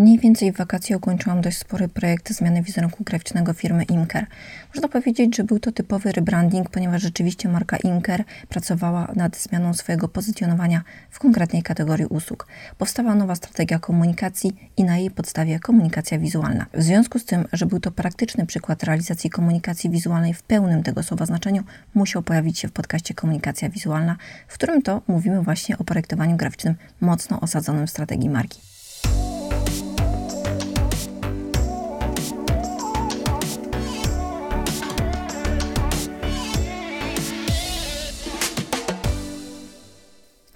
Mniej więcej w wakacje ukończyłam dość spory projekt zmiany wizerunku graficznego firmy Imker. Można powiedzieć, że był to typowy rebranding, ponieważ rzeczywiście marka Imker pracowała nad zmianą swojego pozycjonowania w konkretnej kategorii usług. Powstała nowa strategia komunikacji i na jej podstawie komunikacja wizualna. W związku z tym, że był to praktyczny przykład realizacji komunikacji wizualnej w pełnym tego słowa znaczeniu, musiał pojawić się w podcaście Komunikacja Wizualna, w którym to mówimy właśnie o projektowaniu graficznym mocno osadzonym w strategii marki.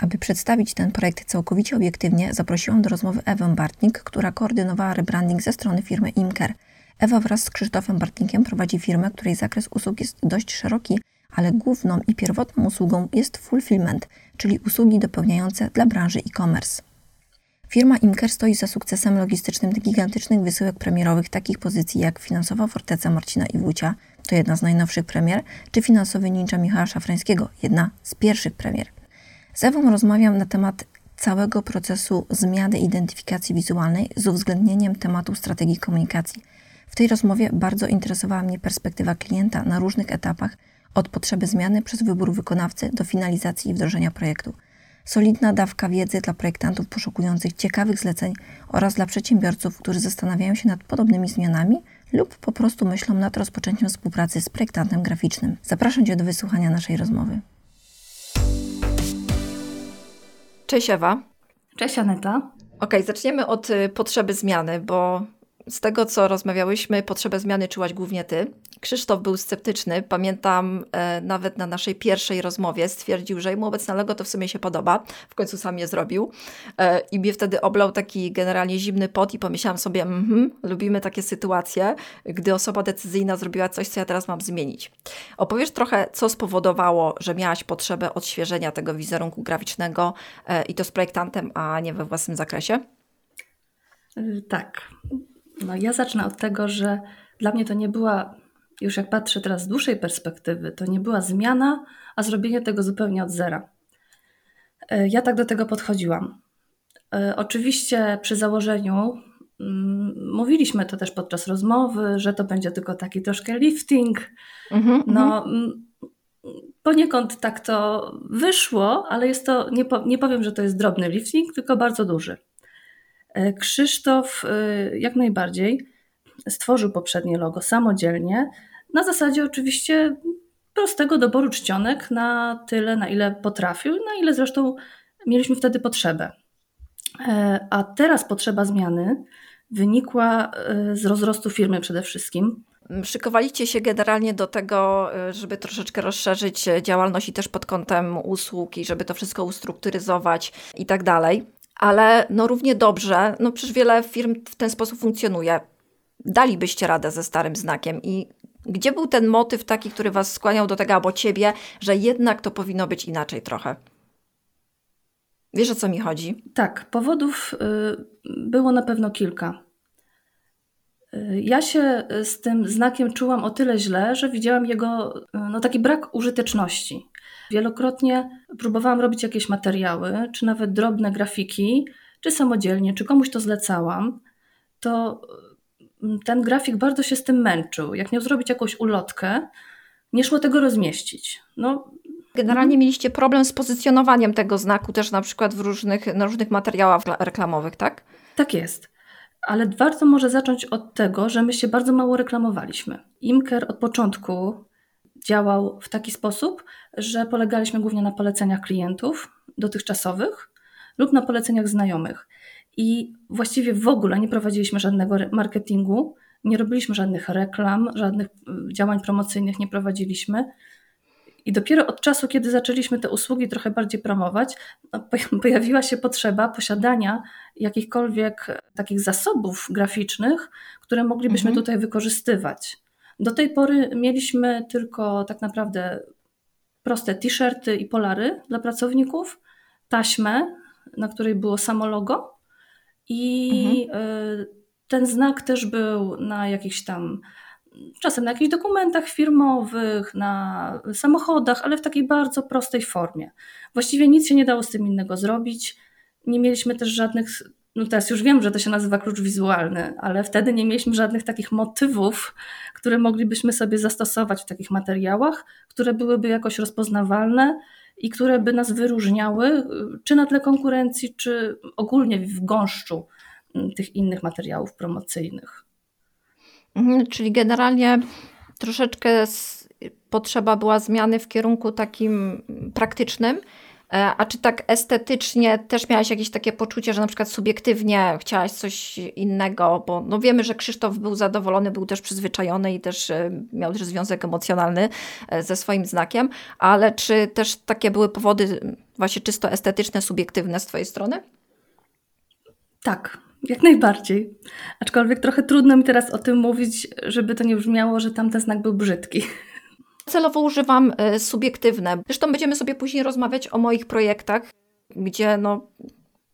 Aby przedstawić ten projekt całkowicie obiektywnie, zaprosiłam do rozmowy Ewę Bartnik, która koordynowała rebranding ze strony firmy Imker. Ewa wraz z Krzysztofem Bartnikiem prowadzi firmę, której zakres usług jest dość szeroki, ale główną i pierwotną usługą jest fulfillment, czyli usługi dopełniające dla branży e-commerce. Firma Imker stoi za sukcesem logistycznym gigantycznych wysyłek premierowych takich pozycji jak Finansowa Forteca Marcina Iwucia, to jedna z najnowszych premier, czy Finansowy Ninja Michała Szafrańskiego, jedna z pierwszych premier. Z Ewą rozmawiam na temat całego procesu zmiany identyfikacji wizualnej z uwzględnieniem tematu strategii komunikacji. W tej rozmowie bardzo interesowała mnie perspektywa klienta na różnych etapach, od potrzeby zmiany przez wybór wykonawcy do finalizacji i wdrożenia projektu. Solidna dawka wiedzy dla projektantów poszukujących ciekawych zleceń oraz dla przedsiębiorców, którzy zastanawiają się nad podobnymi zmianami lub po prostu myślą nad rozpoczęciem współpracy z projektantem graficznym. Zapraszam Cię do wysłuchania naszej rozmowy. Cześć Ewa. Cześć Aneta. Ok, zaczniemy od y, potrzeby zmiany, bo z tego, co rozmawiałyśmy, potrzebę zmiany czułaś głównie ty. Krzysztof był sceptyczny. Pamiętam e, nawet na naszej pierwszej rozmowie stwierdził, że mu obecne logo to w sumie się podoba. W końcu sam je zrobił. E, I mnie wtedy oblał taki generalnie zimny pot i pomyślałam sobie, mm lubimy takie sytuacje, gdy osoba decyzyjna zrobiła coś, co ja teraz mam zmienić. Opowiesz trochę, co spowodowało, że miałaś potrzebę odświeżenia tego wizerunku graficznego e, i to z projektantem, a nie we własnym zakresie? Tak. No ja zacznę od tego, że dla mnie to nie była, już jak patrzę teraz z dłuższej perspektywy, to nie była zmiana, a zrobienie tego zupełnie od zera. E, ja tak do tego podchodziłam. E, oczywiście przy założeniu mm, mówiliśmy to też podczas rozmowy, że to będzie tylko taki troszkę lifting. Mm-hmm, no, mm, poniekąd tak to wyszło, ale jest to, nie, po, nie powiem, że to jest drobny lifting, tylko bardzo duży. E, Krzysztof e, jak najbardziej stworzył poprzednie logo samodzielnie, na zasadzie oczywiście prostego doboru czcionek na tyle, na ile potrafił, na ile zresztą mieliśmy wtedy potrzebę. E, a teraz potrzeba zmiany wynikła z rozrostu firmy przede wszystkim. Szykowaliście się generalnie do tego, żeby troszeczkę rozszerzyć działalność i też pod kątem usług i żeby to wszystko ustrukturyzować i tak dalej ale no równie dobrze, no przecież wiele firm w ten sposób funkcjonuje. Dalibyście radę ze starym znakiem i gdzie był ten motyw taki, który Was skłaniał do tego albo Ciebie, że jednak to powinno być inaczej trochę? Wiesz o co mi chodzi? Tak, powodów y, było na pewno kilka. Y, ja się z tym znakiem czułam o tyle źle, że widziałam jego y, no, taki brak użyteczności. Wielokrotnie próbowałam robić jakieś materiały, czy nawet drobne grafiki, czy samodzielnie, czy komuś to zlecałam. To mm, ten grafik bardzo się z tym męczył. Jak miał zrobić jakąś ulotkę, nie szło tego rozmieścić. No, Generalnie mieliście problem z pozycjonowaniem tego znaku też na przykład w różnych, na różnych materiałach reklamowych, tak? Tak jest. Ale warto może zacząć od tego, że my się bardzo mało reklamowaliśmy. Imker od początku działał w taki sposób, że polegaliśmy głównie na poleceniach klientów dotychczasowych lub na poleceniach znajomych. I właściwie w ogóle nie prowadziliśmy żadnego marketingu, nie robiliśmy żadnych reklam, żadnych y, działań promocyjnych nie prowadziliśmy. I dopiero od czasu, kiedy zaczęliśmy te usługi trochę bardziej promować, no, pojawiła się potrzeba posiadania jakichkolwiek takich zasobów graficznych, które moglibyśmy mhm. tutaj wykorzystywać. Do tej pory mieliśmy tylko tak naprawdę proste t-shirty i polary dla pracowników, taśmę, na której było samo logo i mhm. E, ten znak też był na jakichś tam czasem na jakichś dokumentach firmowych, na samochodach, ale w takiej bardzo prostej formie. Właściwie nic się nie dało z tym innego zrobić. Nie mieliśmy też żadnych no teraz już wiem, że to się nazywa klucz wizualny, ale wtedy nie mieliśmy żadnych takich motywów, które moglibyśmy sobie zastosować w takich materiałach, które byłyby jakoś rozpoznawalne i które by nas wyróżniały, czy na tle konkurencji, czy ogólnie w gąszczu mm, tych innych materiałów promocyjnych. Mhm, czyli generalnie troszeczkę potrzeba była zmiany w kierunku takim praktycznym, a czy tak estetycznie też miałaś jakieś takie poczucie, że na przykład subiektywnie chciałaś coś innego, bo no wiemy, że Krzysztof był zadowolony, był też przyzwyczajony i też e, miał też związek emocjonalny e, ze swoim znakiem, ale czy też takie były powody właśnie czysto estetyczne, subiektywne z Twojej strony? Tak, jak najbardziej. Aczkolwiek trochę trudno mi teraz o tym mówić, żeby to nie brzmiało, że tamten znak był brzydki. Celowo używam e, subiektywne. Zresztą będziemy sobie później rozmawiać o moich projektach, gdzie no,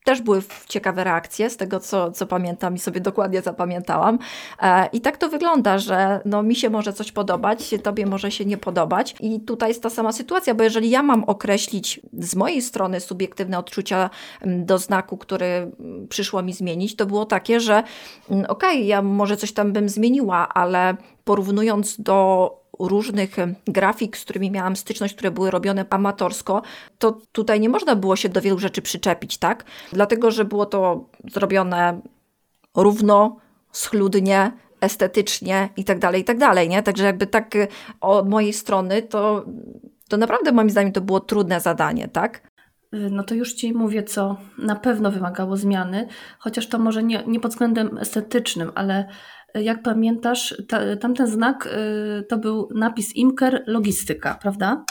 też były ciekawe reakcje z tego, co, co pamiętam i sobie dokładnie zapamiętałam. E, I tak to wygląda, że no, mi się może coś podobać, tobie może się nie podobać. I tutaj jest ta sama sytuacja, bo jeżeli ja mam określić z mojej strony subiektywne odczucia do znaku, który przyszło mi zmienić, to było takie, że okej, okay, ja może coś tam bym zmieniła, ale porównując do różnych grafik, z którymi miałam styczność, które były robione amatorsko, to tutaj nie można było się do wielu rzeczy przyczepić, tak? Dlatego, że było to zrobione równo, schludnie, estetycznie i tak dalej, i tak dalej, nie? Także jakby tak y, od mojej strony to, to naprawdę moim zdaniem to było trudne zadanie, tak? Y, no to już Ci mówię, co na pewno wymagało zmiany, chociaż to może nie, nie pod względem estetycznym, ale jak pamiętasz, ta, tamten znak y, to był napis Imker Logistyka, prawda?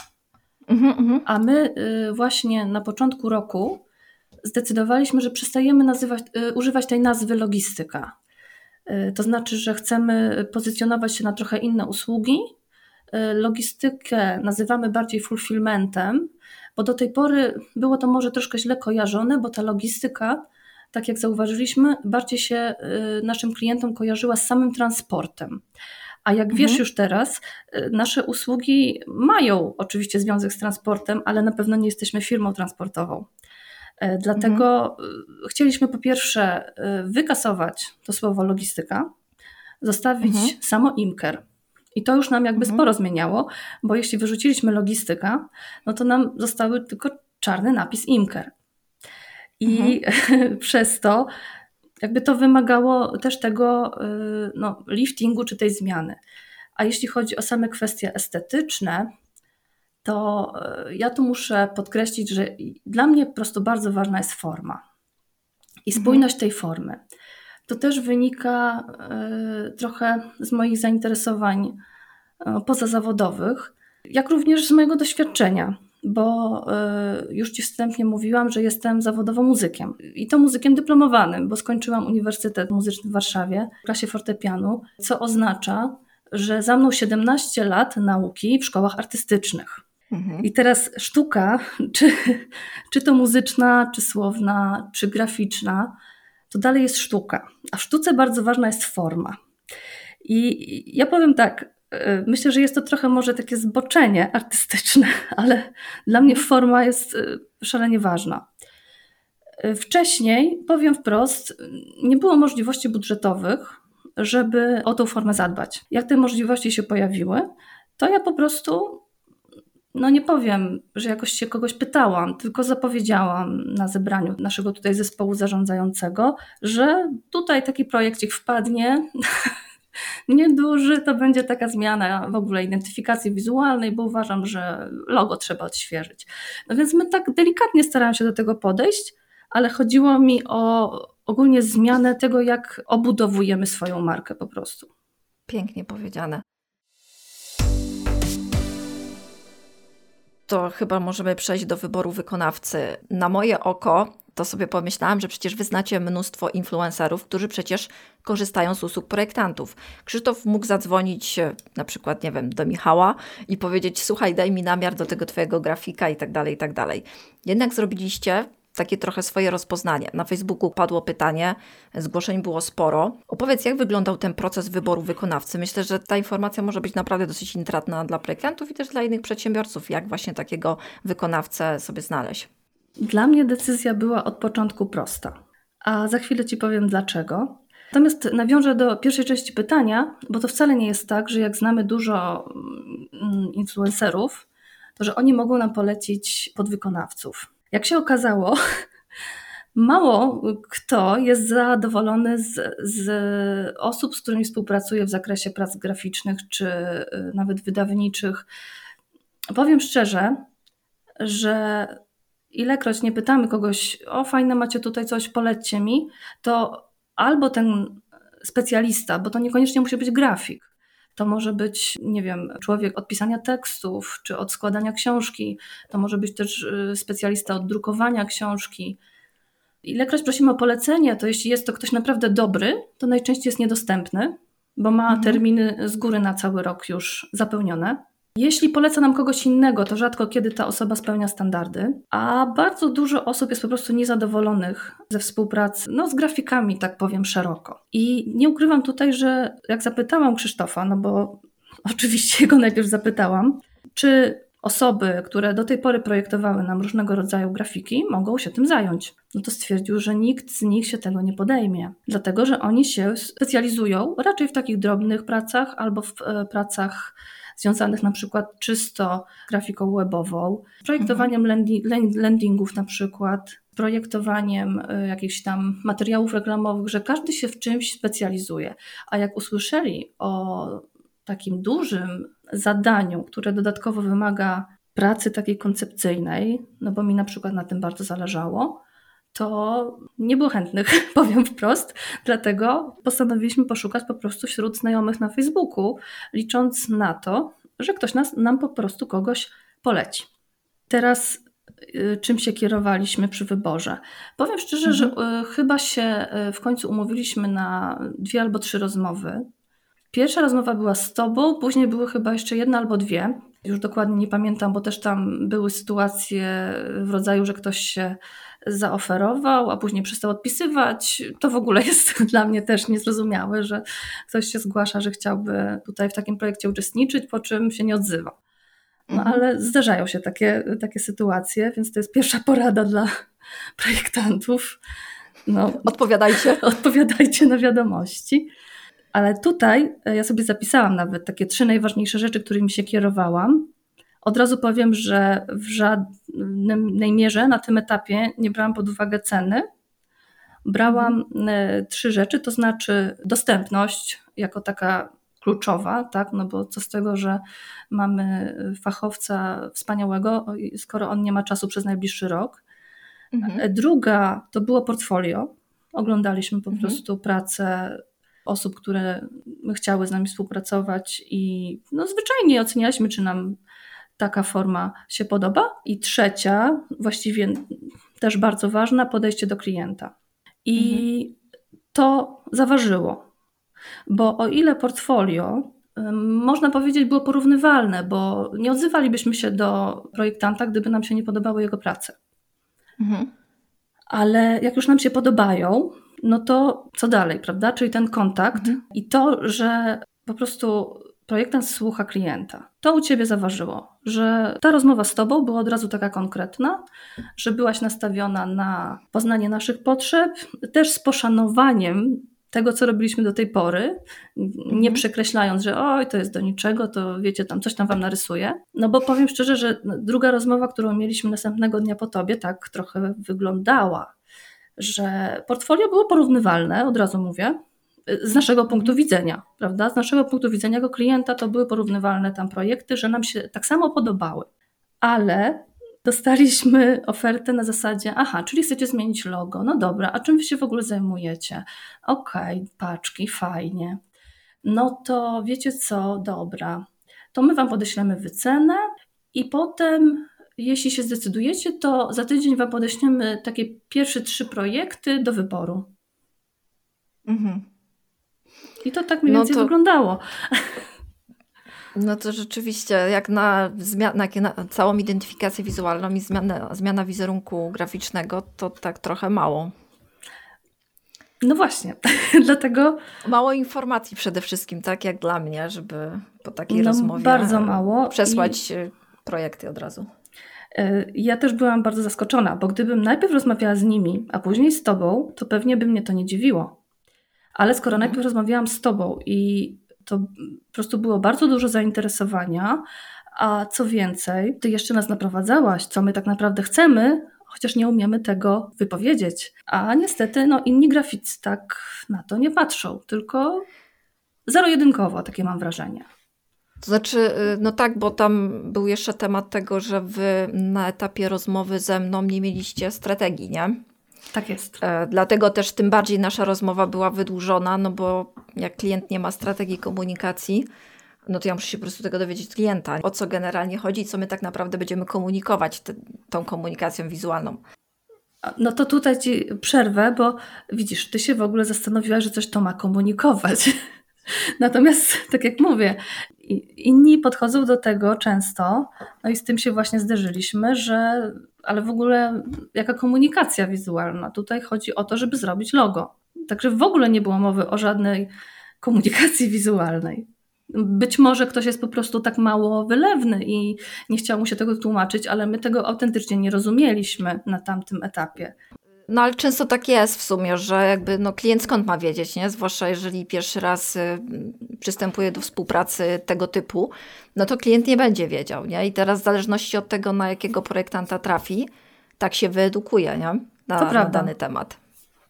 Mhm, mhm. A my y, właśnie na początku roku zdecydowaliśmy, że przestajemy nazywać, y, używać tej nazwy logistyka. To znaczy, że chcemy pozycjonować się na trochę inne usługi. Logistykę nazywamy bardziej fulfillmentem, bo do tej pory było to może troszkę źle kojarzone, bo ta logistyka tak jak zauważyliśmy, bardziej się y, naszym klientom kojarzyła z samym transportem. A jak wiesz mhm. już teraz, y, nasze usługi mają oczywiście związek z transportem, ale na pewno nie jesteśmy firmą transportową. E, dlatego. Y, chcieliśmy po pierwsze wykasować to słowo logistyka, zostawić mhm. samo imker. I to już nam jakby mhm. sporo zmieniało, bo jeśli wyrzuciliśmy logistyka, no to nam zostały tylko czarny napis imker. I mhm. przez to jakby to wymagało też tego y, no, liftingu czy tej zmiany. A jeśli chodzi o same kwestie estetyczne, to y, ja tu muszę podkreślić, że dla mnie po prostu bardzo ważna jest forma i mhm. spójność tej formy. To też wynika y, trochę z moich zainteresowań pozazawodowych, jak również z mojego doświadczenia bo e, już Ci wstępnie mówiłam, że jestem zawodowo muzykiem. I to muzykiem dyplomowanym, bo skończyłam Uniwersytet Muzyczny w Warszawie w klasie fortepianu, co oznacza, że za mną 17 lat nauki w szkołach artystycznych. Mhm. I teraz sztuka, czy, czy to muzyczna, czy słowna, czy graficzna, to dalej jest sztuka. A w sztuce bardzo ważna jest forma. I ja powiem tak, Y, myślę, że jest to trochę może takie zboczenie artystyczne, ale dla mnie forma jest y, szalenie ważna. Y, wcześniej, powiem wprost, nie było możliwości budżetowych, żeby o tą formę zadbać. Jak te możliwości się pojawiły, to ja po prostu, no nie powiem, że jakoś się kogoś pytałam, tylko zapowiedziałam na zebraniu naszego tutaj zespołu zarządzającego, że tutaj taki projekcik wpadnie, nieduży, to będzie taka zmiana w ogóle identyfikacji wizualnej, bo uważam, że logo trzeba odświeżyć. No więc my tak delikatnie staramy się do tego podejść, ale chodziło mi o ogólnie zmianę tego, jak obudowujemy swoją markę po prostu. Pięknie powiedziane. To chyba możemy przejść do wyboru wykonawcy. Na moje oko to sobie pomyślałam, że przecież wy znacie mnóstwo influencerów, którzy przecież korzystają z usług projektantów. Krzysztof mógł zadzwonić e, na przykład, nie wiem, do Michała i powiedzieć, słuchaj, daj mi namiar do tego twojego grafika i tak dalej, i tak dalej. Jednak zrobiliście takie trochę swoje rozpoznanie. Na Facebooku padło pytanie, zgłoszeń było sporo. Opowiedz, jak wyglądał ten proces wyboru wykonawcy? Myślę, że ta informacja może być naprawdę dosyć intratna dla projektantów i też dla innych przedsiębiorców, jak właśnie takiego wykonawcę sobie znaleźć. Dla mnie decyzja była od początku prosta. a za chwilę Ci powiem dlaczego. Natomiast nawiążę do pierwszej części pytania, bo to wcale nie jest tak, że jak znamy dużo mm, influencerów, to że oni mogą nam polecić podwykonawców. Jak się okazało, mało kto jest zadowolony z, z osób, z którymi współpracuje w zakresie prac graficznych czy y, nawet wydawniczych. Powiem szczerze, że ilekroć nie pytamy kogoś, o fajne macie tutaj coś, polećcie mi, to albo ten specjalista, bo to niekoniecznie musi być grafik, to może być, nie wiem, człowiek od pisania tekstów, czy od składania książki, to może być też y, specjalista od drukowania książki. Ilekroć prosimy o polecenie, to jeśli jest to ktoś naprawdę dobry, to najczęściej jest niedostępny, bo ma mhm. terminy z góry na cały rok już zapełnione. Jeśli poleca nam kogoś innego, to rzadko kiedy ta osoba spełnia standardy, a bardzo dużo osób jest po prostu niezadowolonych ze współpracy, no z grafikami, tak powiem szeroko. I nie ukrywam tutaj, że jak zapytałam Krzysztofa, no bo oczywiście go najpierw zapytałam, czy osoby, które do tej pory projektowały nam różnego rodzaju grafiki, mogą się tym zająć. No to stwierdził, że nikt z nich się tego nie podejmie, dlatego że oni się specjalizują raczej w takich drobnych pracach albo w e, pracach związanych na przykład czysto grafiką webową, projektowaniem mhm. landingów na przykład, projektowaniem y, jakichś tam materiałów reklamowych, że każdy się w czymś specjalizuje. A jak usłyszeli o takim dużym zadaniu, które dodatkowo wymaga pracy takiej koncepcyjnej, no bo mi na przykład na tym bardzo zależało, to nie było chętnych, powiem wprost. Dlatego postanowiliśmy poszukać po prostu wśród znajomych na Facebooku, licząc na to, że ktoś nas, nam po prostu kogoś poleci. Teraz y, czym się kierowaliśmy przy wyborze? Powiem szczerze, mhm. że y, chyba się y, w końcu umówiliśmy na dwie albo trzy rozmowy. Pierwsza rozmowa była z tobą, później były chyba jeszcze jedna albo dwie. Już dokładnie nie pamiętam, bo też tam były sytuacje w rodzaju, że ktoś się zaoferował, a później przestał odpisywać. To w ogóle jest dla mnie też niezrozumiałe, że ktoś się zgłasza, że chciałby tutaj w takim projekcie uczestniczyć, po czym się nie odzywa. No mhm. ale zdarzają się takie, takie sytuacje, więc to jest pierwsza porada dla projektantów. No, odpowiadajcie. Odpowiadajcie na wiadomości. Ale tutaj e, ja sobie zapisałam nawet takie trzy najważniejsze rzeczy, którymi się kierowałam. Od razu powiem, że w żadnej mierze na tym etapie nie brałam pod uwagę ceny. Brałam e, trzy rzeczy, to znaczy dostępność jako taka kluczowa, tak? no bo co z tego, że mamy fachowca wspaniałego, skoro on nie ma czasu przez najbliższy rok. Mhm. E, druga to było portfolio. Oglądaliśmy po mhm. prostu pracę osób, które chciały z nami współpracować i no, zwyczajnie ocenialiśmy, czy nam taka forma się podoba. I trzecia, właściwie też bardzo ważna, podejście do klienta. I mhm. to zaważyło, bo o ile portfolio można powiedzieć było porównywalne, bo nie odzywalibyśmy się do projektanta, gdyby nam się nie podobały jego prace. Mhm. Ale jak już nam się podobają, no to co dalej, prawda? Czyli ten kontakt mhm. i to, że po prostu projektant słucha klienta. To u ciebie zaważyło, że ta rozmowa z tobą była od razu taka konkretna, że byłaś nastawiona na poznanie naszych potrzeb, też z poszanowaniem tego, co robiliśmy do tej pory, nie mhm. przekreślając, że oj, to jest do niczego, to wiecie, tam coś tam wam narysuję. No bo powiem szczerze, że druga rozmowa, którą mieliśmy następnego dnia po tobie, tak trochę wyglądała, że portfolio było porównywalne, od razu mówię, z naszego punktu widzenia, prawda? Z naszego punktu widzenia jako klienta to były porównywalne tam projekty, że nam się tak samo podobały. Ale dostaliśmy ofertę na zasadzie, aha, czyli chcecie zmienić logo, no dobra, a czym wy się w ogóle zajmujecie? Okej, okay, paczki, fajnie. No to wiecie co, dobra, to my wam podeślemy wycenę i potem jeśli się zdecydujecie, to za tydzień Wam podeślemy takie pierwsze trzy projekty do wyboru. Mhm. I to tak mniej no więcej to... wyglądało. No to rzeczywiście, jak na, zmian- na całą identyfikację wizualną i zmianę, zmiana wizerunku graficznego, to tak trochę mało. No właśnie, dlatego. Mało informacji przede wszystkim, tak jak dla mnie, żeby po takiej no, rozmowie bardzo mało przesłać i... projekty od razu. Y, ja też byłam bardzo zaskoczona, bo gdybym najpierw rozmawiała z nimi, a później z tobą, to pewnie by mnie to nie dziwiło. Ale skoro najpierw rozmawiałam z tobą i to po prostu było bardzo dużo zainteresowania, a co więcej, ty jeszcze nas naprowadzałaś, co my tak naprawdę chcemy, chociaż nie umiemy tego wypowiedzieć. A niestety no, inni graficy tak na to nie patrzą, tylko zero-jedynkowo, takie mam wrażenie. To znaczy, y, no tak, bo tam był jeszcze temat tego, że wy na etapie rozmowy ze mną nie mieliście strategii, nie? Tak jest. E, dlatego też tym bardziej nasza rozmowa była wydłużona, no bo jak klient nie ma strategii komunikacji, no to ja muszę się po prostu tego dowiedzieć klienta, o co generalnie chodzi, co my tak naprawdę będziemy komunikować te, tą komunikacją wizualną. No to tutaj ci przerwę, bo widzisz, ty się w ogóle zastanowiłaś, że coś to ma komunikować. Natomiast, tak jak mówię, inni podchodzą do tego często, no i z tym się właśnie zderzyliśmy, że ale w ogóle jaka komunikacja wizualna? Tutaj chodzi o to, żeby zrobić logo. Także w ogóle nie było mowy o żadnej komunikacji wizualnej. Być może ktoś jest po prostu tak mało wylewny i nie chciał mu się tego tłumaczyć, ale my tego autentycznie nie rozumieliśmy na tamtym etapie. No ale często tak jest w sumie, że jakby no, klient skąd ma wiedzieć, nie? Zwłaszcza jeżeli pierwszy raz y, przystępuje do współpracy tego typu, no to klient nie będzie wiedział, nie? I teraz w zależności od tego, na jakiego projektanta trafi, tak się wyedukuje, nie? Na, na dany temat.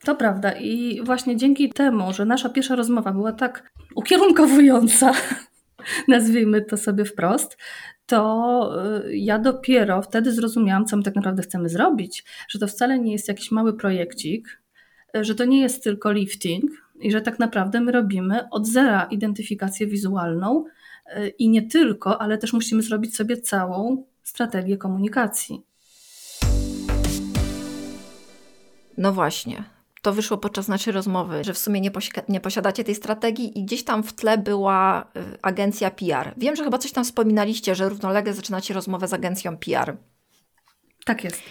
To prawda i właśnie dzięki temu, że nasza pierwsza rozmowa była tak ukierunkowująca, nazwijmy to sobie wprost, to y, ja dopiero wtedy zrozumiałam, co my tak naprawdę chcemy zrobić, że to wcale nie jest jakiś mały projekcik, y, że to nie jest tylko lifting i że tak naprawdę my robimy od zera identyfikację wizualną y, i nie tylko, ale też musimy zrobić sobie całą strategię komunikacji. No właśnie to wyszło podczas naszej rozmowy, że w sumie nie, posi nie, posiadacie tej strategii i gdzieś tam w tle była y, agencja PR. Wiem, że chyba coś tam wspominaliście, że równolegle zaczynacie rozmowę z agencją PR. Tak jest.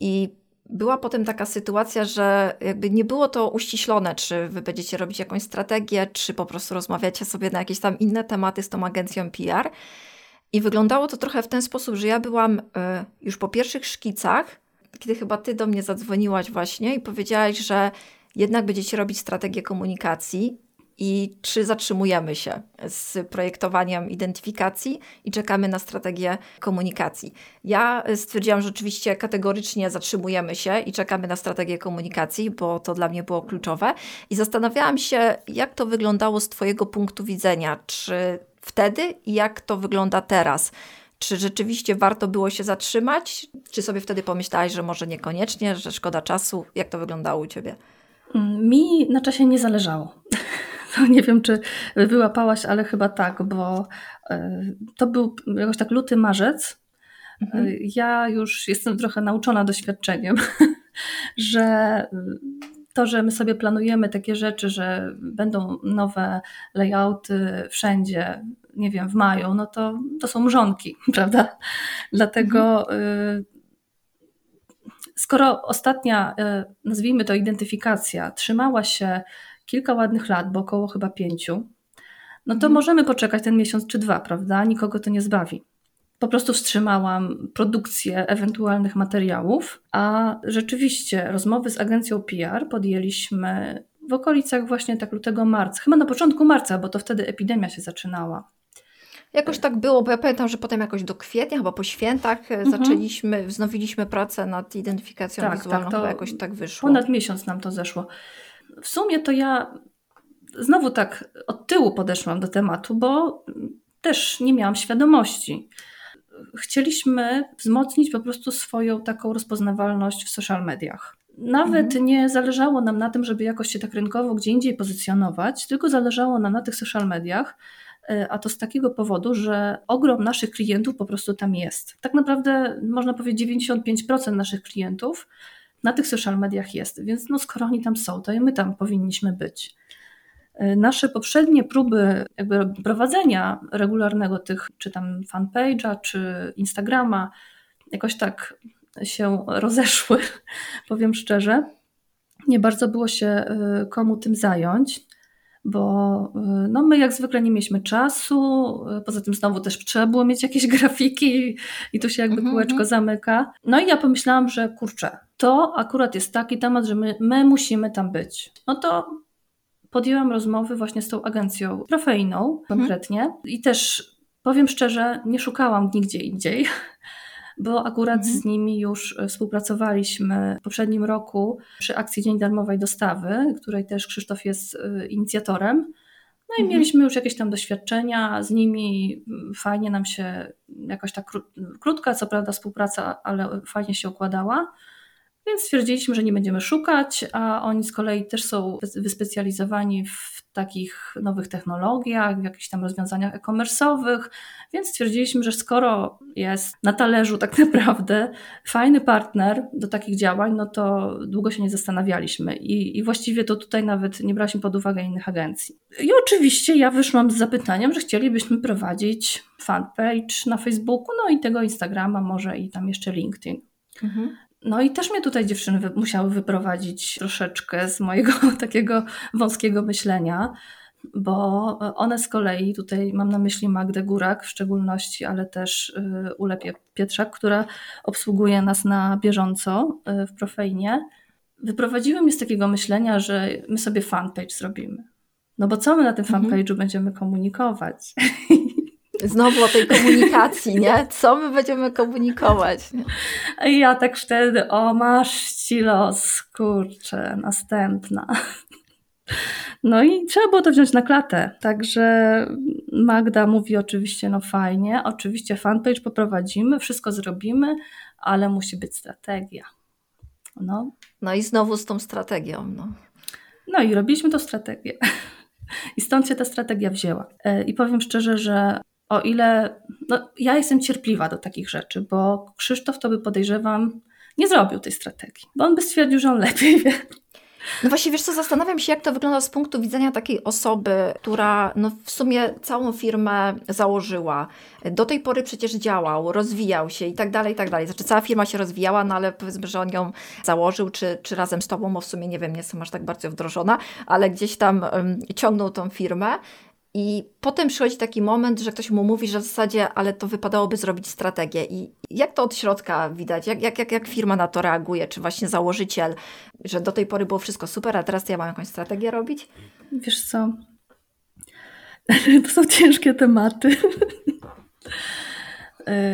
I była potem taka sytuacja, że jakby nie było to uściślone, czy wy będziecie robić jakąś strategię, czy po prostu rozmawiacie sobie na jakieś tam inne tematy z tą agencją PR. I wyglądało to trochę w ten sposób, że ja byłam y, już po pierwszych szkicach, kiedy chyba ty do mnie zadzwoniłaś właśnie i powiedziałaś, że jednak będziecie robić strategię komunikacji i czy zatrzymujemy się z projektowaniem identyfikacji i czekamy na strategię komunikacji. Ja stwierdziłam, że oczywiście kategorycznie zatrzymujemy się i czekamy na strategię komunikacji, bo to dla mnie było kluczowe i zastanawiałam się, jak to wyglądało z Twojego punktu widzenia, czy wtedy i jak to wygląda teraz. Czy rzeczywiście warto było się zatrzymać? Czy sobie wtedy pomyślałaś, że może niekoniecznie, że szkoda czasu? Jak to wyglądało u Ciebie? Mi na czasie nie zależało. Nie wiem, czy wyłapałaś, ale chyba tak, bo e, to był jakoś tak luty, marzec. Mhm. E, ja już jestem trochę nauczona doświadczeniem, że to, że my sobie planujemy takie rzeczy, że będą nowe layouty wszędzie, nie wiem, w maju, no to, to są mrzonki, prawda? Dlatego y, skoro ostatnia, y, nazwijmy to identyfikacja, trzymała się kilka ładnych lat, bo około chyba pięciu, no to mhm. możemy poczekać ten miesiąc czy dwa, prawda? Nikogo to nie zbawi. Po prostu wstrzymałam produkcję ewentualnych materiałów, a rzeczywiście rozmowy z agencją PR podjęliśmy w okolicach właśnie tak lutego marca, chyba na początku marca, bo to wtedy epidemia się zaczynała. Jakoś tak było, bo ja pamiętam, że potem jakoś do kwietnia, chyba po świętach e, mhm. zaczęliśmy, wznowiliśmy pracę nad identyfikacją tak, wizualną, tak, to jakoś tak wyszło. Ponad miesiąc nam to zeszło. W sumie to ja znowu tak od tyłu podeszłam do tematu, bo też nie miałam świadomości. Chcieliśmy wzmocnić po prostu swoją taką rozpoznawalność w social mediach. Nawet mhm. nie zależało nam na tym, żeby jakoś się tak rynkowo gdzie indziej pozycjonować, tylko zależało nam na tych social mediach, E, a to z takiego powodu, że ogrom naszych klientów po prostu tam jest. Tak naprawdę można powiedzieć 95% naszych klientów na tych social mediach jest, więc no skoro oni tam są, to i my tam powinniśmy być. E, nasze poprzednie próby jakby prowadzenia regularnego tych, czy tam fanpage'a, czy Instagrama, jakoś tak się rozeszły, powiem szczerze. Nie bardzo było się e, komu tym zająć. Bo no, my jak zwykle nie mieliśmy czasu, poza tym znowu też trzeba było mieć jakieś grafiki i tu się jakby -hmm. kółeczko zamyka. No i ja pomyślałam, że kurczę, to akurat jest taki temat, że my, my musimy tam być. No to podjęłam rozmowy właśnie z tą agencją trofejną mhm. konkretnie mhm. i też powiem szczerze, nie szukałam nigdzie indziej, bo akurat mhm. z nimi już e, współpracowaliśmy w poprzednim roku przy akcji Dzień Darmowej Dostawy, której też Krzysztof jest e, inicjatorem. No i mhm. mieliśmy już jakieś tam doświadczenia z nimi, fajnie nam się jakoś tak krótka, co prawda współpraca, ale fajnie się układała. Więc stwierdziliśmy, że nie będziemy szukać, a oni z kolei też są wyspecjalizowani w takich nowych technologiach, w jakichś tam rozwiązaniach e-commerce'owych, więc stwierdziliśmy, że skoro jest na talerzu tak naprawdę fajny partner do takich działań, no to długo się nie zastanawialiśmy i, i właściwie to tutaj nawet nie braliśmy pod uwagę innych agencji. I oczywiście ja wyszłam z zapytaniem, że chcielibyśmy prowadzić fanpage na Facebooku, no i tego Instagrama może i tam jeszcze LinkedIn. Mhm. No i też mnie tutaj dziewczyny wy musiały wyprowadzić troszeczkę z mojego takiego wąskiego myślenia, bo one z kolei, tutaj mam na myśli Magdę Górak w szczególności, ale też y, Ulę Pietrzak, która obsługuje nas na bieżąco y, w Profejnie, wyprowadziły mnie z takiego myślenia, że my sobie fanpage zrobimy. No bo co my na tym mhm. fanpage'u będziemy komunikować? Znowu o tej komunikacji, nie? Co my będziemy komunikować? I ja tak wtedy, o masz ci los, kurczę, następna. No i trzeba było to wziąć na klatę. Także Magda mówi oczywiście, no fajnie, oczywiście fanpage poprowadzimy, wszystko zrobimy, ale musi być strategia. No, no i znowu z tą strategią. No, no i robiliśmy tą strategię. I stąd się ta strategia wzięła. E, I powiem szczerze, że o ile no, ja jestem cierpliwa do takich rzeczy, bo Krzysztof to by podejrzewam nie zrobił tej strategii, bo on by stwierdził, że on lepiej wie. No właśnie, wiesz co, zastanawiam się, jak to wygląda z punktu widzenia takiej osoby, która no w sumie całą firmę założyła. Do tej pory przecież działał, rozwijał się i tak dalej, i tak dalej. Znaczy cała firma się rozwijała, no ale powiedzmy, że on ją założył, czy, czy razem z tobą, bo w sumie nie wiem, nie jestem aż tak bardzo wdrożona, ale gdzieś tam um, ciągnął tą firmę. I potem przychodzi taki moment, że ktoś mu mówi, że w zasadzie, ale to wypadałoby zrobić strategię. I jak to od środka widać? Jak, jak, jak, jak firma na to reaguje? Czy właśnie założyciel, że do tej pory było wszystko super, a teraz ja mam jakąś strategię robić? Wiesz co? To są ciężkie tematy.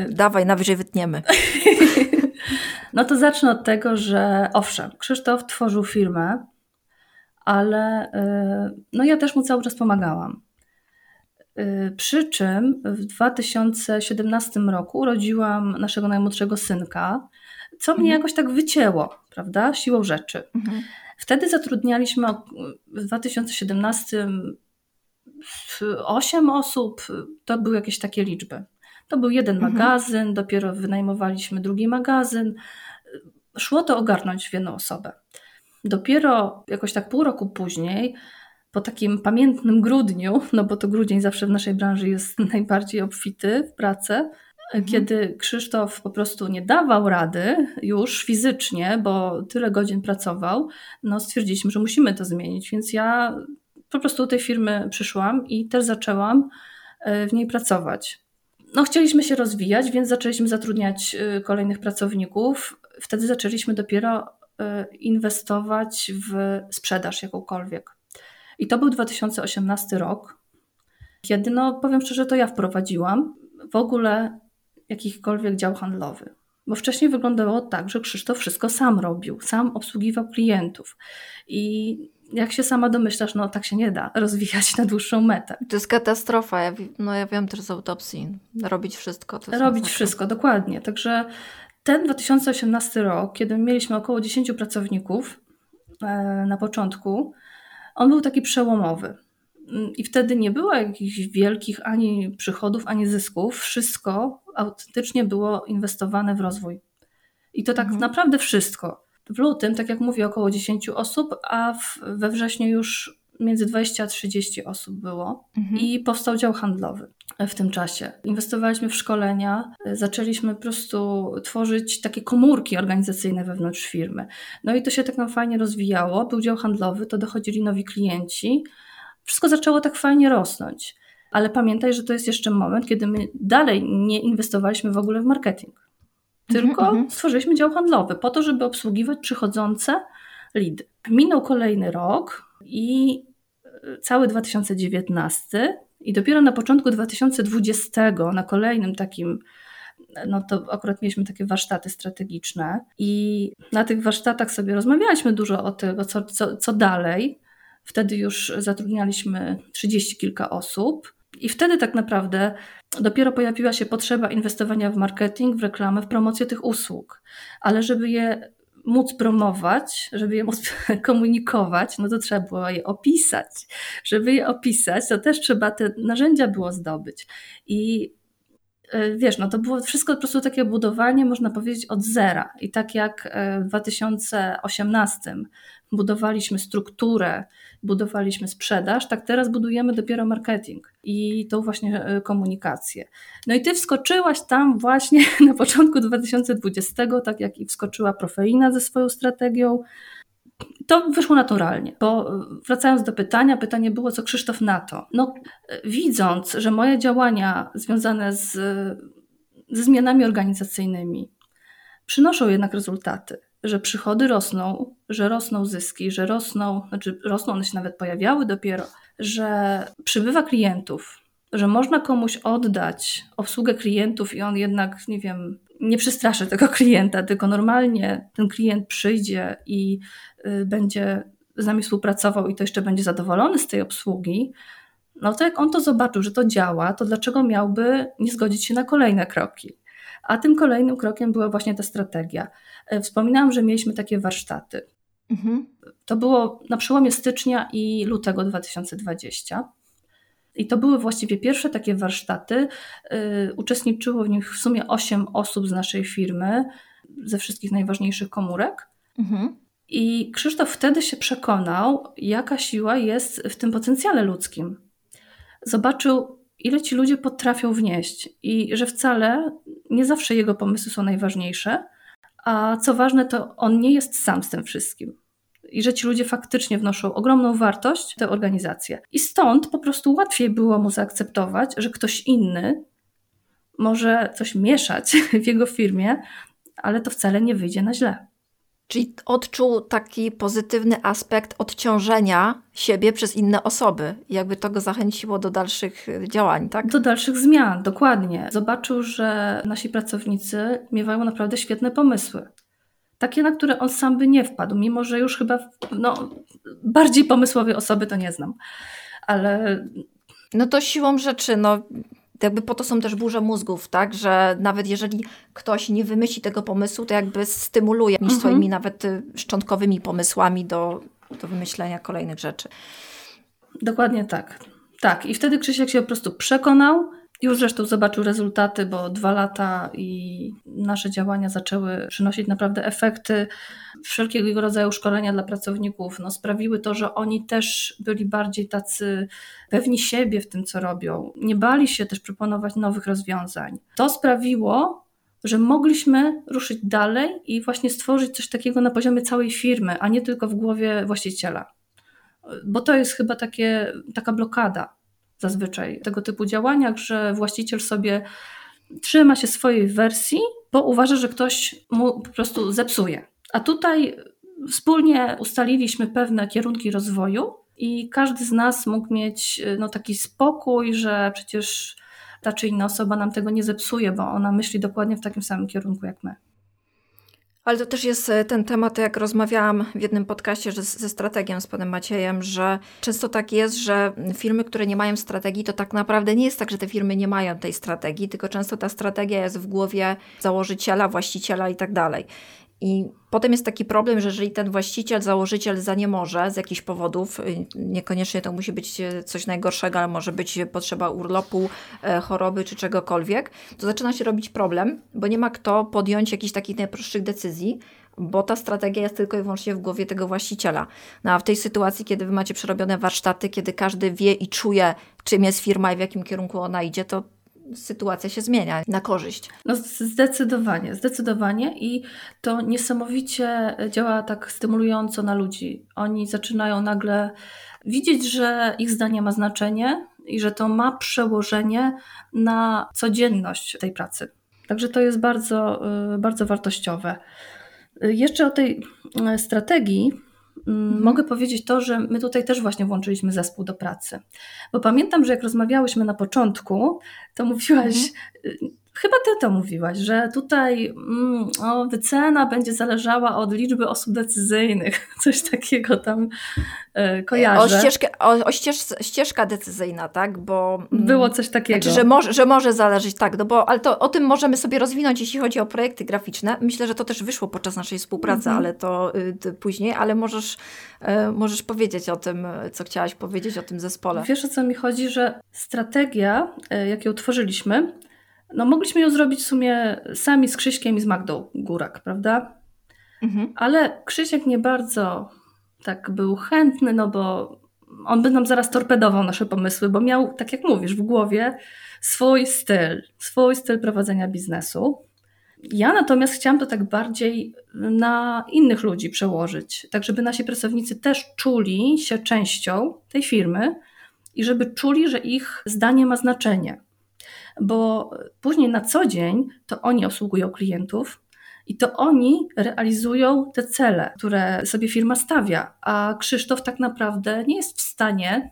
Dawaj, najwyżej wytniemy. No to zacznę od tego, że owszem, Krzysztof tworzył firmę, ale y, no ja też mu cały czas pomagałam. Y, przy czym w 2017 roku urodziłam naszego najmłodszego synka, co mnie mhm. jakoś tak wycięło, prawda, siłą rzeczy. Mhm. Wtedy zatrudnialiśmy w 2017 8 osób, to były jakieś takie liczby. To był jeden mhm. magazyn, dopiero wynajmowaliśmy drugi magazyn. Szło to ogarnąć w jedną osobę. Dopiero jakoś tak pół roku później po takim pamiętnym grudniu, no bo to grudzień zawsze w naszej branży jest najbardziej obfity w pracę, mhm. kiedy Krzysztof po prostu nie dawał rady już fizycznie, bo tyle godzin pracował, no stwierdziliśmy, że musimy to zmienić, więc ja po prostu do tej firmy przyszłam i też zaczęłam e, w niej pracować. No, chcieliśmy się rozwijać, więc zaczęliśmy zatrudniać e, kolejnych pracowników. Wtedy zaczęliśmy dopiero e, inwestować w sprzedaż jakąkolwiek. I to był 2018 rok, kiedy, no powiem szczerze, to ja wprowadziłam w ogóle jakikolwiek dział handlowy. Bo wcześniej wyglądało tak, że Krzysztof wszystko sam robił, sam obsługiwał klientów. I jak się sama domyślasz, no tak się nie da rozwijać na dłuższą metę. To jest katastrofa. Ja, no ja wiem też z autopsji. Robić wszystko. robić wszystko, dokładnie. Także ten 2018 rok, kiedy mieliśmy około 10 pracowników e, na początku, on był taki przełomowy. I wtedy nie było jakichś wielkich ani przychodów, ani zysków. Wszystko autentycznie było inwestowane w rozwój. I to tak mhm. naprawdę wszystko. W lutym, tak jak mówię, około 10 osób, a w, we wrześniu już między 20 a 30 osób było mhm. i powstał dział handlowy w tym czasie. Inwestowaliśmy w szkolenia, zaczęliśmy po prostu tworzyć takie komórki organizacyjne wewnątrz firmy. No i to się tak nam fajnie rozwijało. Był dział handlowy, to dochodzili nowi klienci. wszystko zaczęło tak fajnie rosnąć. Ale pamiętaj, że to jest jeszcze moment, kiedy my dalej nie inwestowaliśmy w ogóle w marketing. Tylko mm -hmm. stworzyliśmy dział handlowy po to, żeby obsługiwać przychodzące lidy. Minął kolejny rok i e, cały 2019 i dopiero na początku 2020, na kolejnym takim no to akurat mieliśmy takie warsztaty strategiczne i na tych warsztatach sobie rozmawialiśmy dużo o tego, co, co, co dalej. Wtedy już zatrudnialiśmy trzydzieści kilka osób i wtedy tak naprawdę dopiero pojawiła się potrzeba inwestowania w marketing, w reklamę, w promocję tych usług. Ale żeby je móc promować, żeby je móc komunikować, no to trzeba było je opisać. Żeby je opisać, to też trzeba te narzędzia było zdobyć. I wiesz, no to było wszystko po prostu takie budowanie, można powiedzieć, od zera. I tak jak e, w 2018 budowaliśmy strukturę, budowaliśmy sprzedaż, tak teraz budujemy dopiero marketing i tą właśnie e, komunikację. No i ty wskoczyłaś tam właśnie na początku 2020, tak jak i wskoczyła Profeina ze swoją strategią. To wyszło naturalnie, bo wracając do pytania, pytanie było, co Krzysztof na to. No, widząc, że moje działania związane z, ze zmianami organizacyjnymi przynoszą jednak rezultaty, że przychody rosną, że rosną zyski, że rosną, znaczy rosną, one się nawet pojawiały dopiero, że przybywa klientów, że można komuś oddać obsługę klientów i on jednak, nie wiem, nie przestraszy tego klienta, tylko normalnie ten klient przyjdzie i y, będzie z nami współpracował i to jeszcze będzie zadowolony z tej obsługi, no to jak on to zobaczył, że to działa, to dlaczego miałby nie zgodzić się na kolejne kroki? A tym kolejnym krokiem była właśnie ta strategia. E, wspominałam, że mieliśmy takie warsztaty. Mhm. To było na przełomie stycznia i lutego 2020. I to były właściwie pierwsze takie warsztaty. E, uczestniczyło w nich w sumie 8 osób z naszej firmy, ze wszystkich najważniejszych komórek. Mhm. I Krzysztof wtedy się przekonał, jaka siła jest w tym potencjale ludzkim. Zobaczył, ile ci ludzie potrafią wnieść i że wcale nie zawsze jego pomysły są najważniejsze, a co ważne, to on nie jest sam z tym wszystkim. I że ci ludzie faktycznie wnoszą ogromną wartość w tę organizację. I stąd po prostu łatwiej było mu zaakceptować, że ktoś inny może coś mieszać w jego firmie, ale to wcale nie wyjdzie na źle. Czyli odczuł taki pozytywny aspekt odciążenia siebie przez inne osoby. Jakby to go zachęciło do dalszych e, działań, tak? Do dalszych zmian, dokładnie. Zobaczył, że nasi pracownicy miewają naprawdę świetne pomysły. Takie, na które on sam by nie wpadł, mimo że już chyba no, bardziej pomysłowej osoby to nie znam. Ale no to siłą rzeczy, no jakby po to są też burze mózgów, tak, że nawet jeżeli ktoś nie wymyśli tego pomysłu, to jakby stymuluje mhm. swoimi nawet y, szczątkowymi pomysłami do, do wymyślenia kolejnych rzeczy. Dokładnie tak. Tak, i wtedy Krzysiek się po prostu przekonał, już zresztą zobaczył rezultaty, bo dwa lata i nasze działania zaczęły przynosić naprawdę efekty. Wszelkiego rodzaju szkolenia dla pracowników no, sprawiły to, że oni też byli bardziej tacy pewni siebie w tym, co robią. Nie bali się też proponować nowych rozwiązań. To sprawiło, że mogliśmy ruszyć dalej i właśnie stworzyć coś takiego na poziomie całej firmy, a nie tylko w głowie właściciela. Bo to jest chyba takie, taka blokada zazwyczaj tego typu działaniach, że właściciel sobie trzyma się swojej wersji, bo uważa, że ktoś mu po prostu zepsuje. A tutaj wspólnie ustaliliśmy pewne kierunki rozwoju i każdy z nas mógł mieć no, taki spokój, że przecież ta czy inna osoba nam tego nie zepsuje, bo ona myśli dokładnie w takim samym kierunku jak my. Ale to też jest e, ten temat, jak rozmawiałam w jednym podcaście że ze strategiem z panem Maciejem, że często tak jest, że firmy, które nie mają strategii, to tak naprawdę nie jest tak, że te firmy nie mają tej strategii, tylko często ta strategia jest w głowie założyciela, właściciela i tak dalej. I potem jest taki problem, że jeżeli ten właściciel, założyciel za nie może z jakichś powodów, y, niekoniecznie to musi być y, coś najgorszego, ale może być potrzeba urlopu, e, choroby czy czegokolwiek, to zaczyna się robić problem, bo nie ma kto podjąć jakichś takich najprostszych decyzji, bo ta strategia jest tylko i wyłącznie w głowie tego właściciela. No a w tej sytuacji, kiedy wy macie przerobione warsztaty, kiedy każdy wie i czuje, czym jest firma i w jakim kierunku ona idzie, to sytuacja się zmienia na korzyść. No zdecydowanie, zdecydowanie i to niesamowicie działa tak stymulująco na ludzi. Oni zaczynają nagle widzieć, że ich zdanie ma znaczenie i że to ma przełożenie na codzienność tej pracy. Także to jest bardzo, y, bardzo wartościowe. Y, jeszcze o tej y, strategii mhm. mogę powiedzieć to, że my tutaj też właśnie włączyliśmy zespół do pracy. Bo pamiętam, że jak rozmawiałyśmy na początku, to mówiłaś, mhm Chyba ty to mówiłaś, że tutaj mm, o, wycena będzie zależała od liczby osób decyzyjnych. Coś takiego tam e, kojarzę. O, ścieżkę, o, o ścież, ścieżka decyzyjna, tak? Bo, mm, Było coś takiego. Znaczy, że, może, że może zależeć, tak. No bo, ale to o tym możemy sobie rozwinąć, jeśli chodzi o projekty graficzne. Myślę, że to też wyszło podczas naszej współpracy, mhm. ale to y, później. Ale możesz, y, możesz powiedzieć o tym, co chciałaś powiedzieć o tym zespole. Wiesz o co mi chodzi, że strategia, y, jak ją tworzyliśmy, no mogliśmy ją zrobić w sumie sami z Krzyśkiem i z Magdą Górak, prawda? Mhm. Ale Krzysiek nie bardzo tak był chętny, no bo on by nam zaraz torpedował nasze pomysły, bo miał, tak jak mówisz, w głowie swój styl, swój styl prowadzenia biznesu. Ja natomiast chciałam to tak bardziej na innych ludzi przełożyć, tak żeby nasi pracownicy też czuli się częścią tej firmy i żeby czuli, że ich zdanie ma znaczenie bo później na co dzień to oni obsługują klientów, i to oni realizują te cele, które sobie firma stawia, a Krzysztof tak naprawdę nie jest w stanie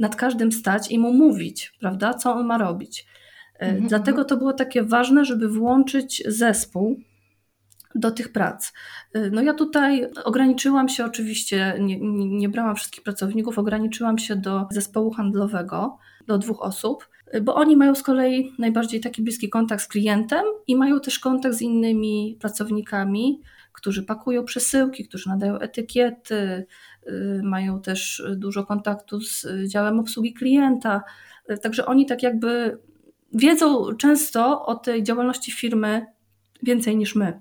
nad każdym stać i mu mówić, prawda, co on ma robić. Mhm, Dlatego mhm. to było takie ważne, żeby włączyć zespół do tych prac. E, no ja tutaj ograniczyłam się oczywiście, nie, nie brałam wszystkich pracowników, ograniczyłam się do zespołu handlowego, do dwóch osób bo oni mają z kolei najbardziej taki bliski kontakt z klientem i mają też kontakt z innymi pracownikami, którzy pakują przesyłki, którzy nadają etykiety, y, mają też dużo kontaktu z działem obsługi klienta. Także oni tak jakby wiedzą często o tej działalności firmy więcej niż my.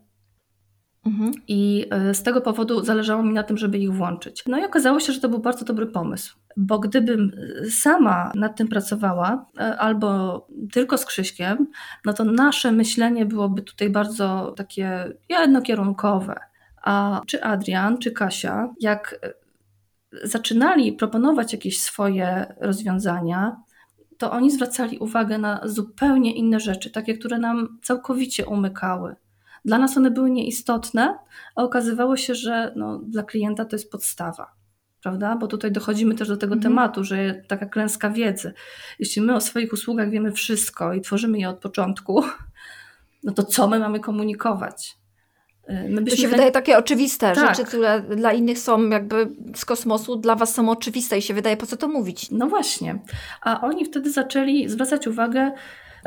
Mhm. I e, z tego powodu zależało mi na tym, żeby ich włączyć. No i okazało się, że to był bardzo dobry pomysł, bo gdybym sama nad tym pracowała, e, albo tylko z Krzyśkiem, no to nasze myślenie byłoby tutaj bardzo takie jednokierunkowe. A czy Adrian, czy Kasia, jak e, zaczynali proponować jakieś swoje rozwiązania, to oni zwracali uwagę na zupełnie inne rzeczy, takie, które nam całkowicie umykały. Dla nas one były nieistotne, a okazywało się, że no, dla klienta to jest podstawa. Prawda? Bo tutaj dochodzimy też do tego mhm. tematu, że taka klęska wiedzy. Jeśli my o swoich usługach wiemy wszystko i tworzymy je od początku, no to co my mamy komunikować? Y, to się wydaje takie oczywiste, tak. rzeczy, które dla innych są jakby z kosmosu, dla was są oczywiste i się wydaje, po co to mówić. No właśnie. A oni wtedy zaczęli zwracać uwagę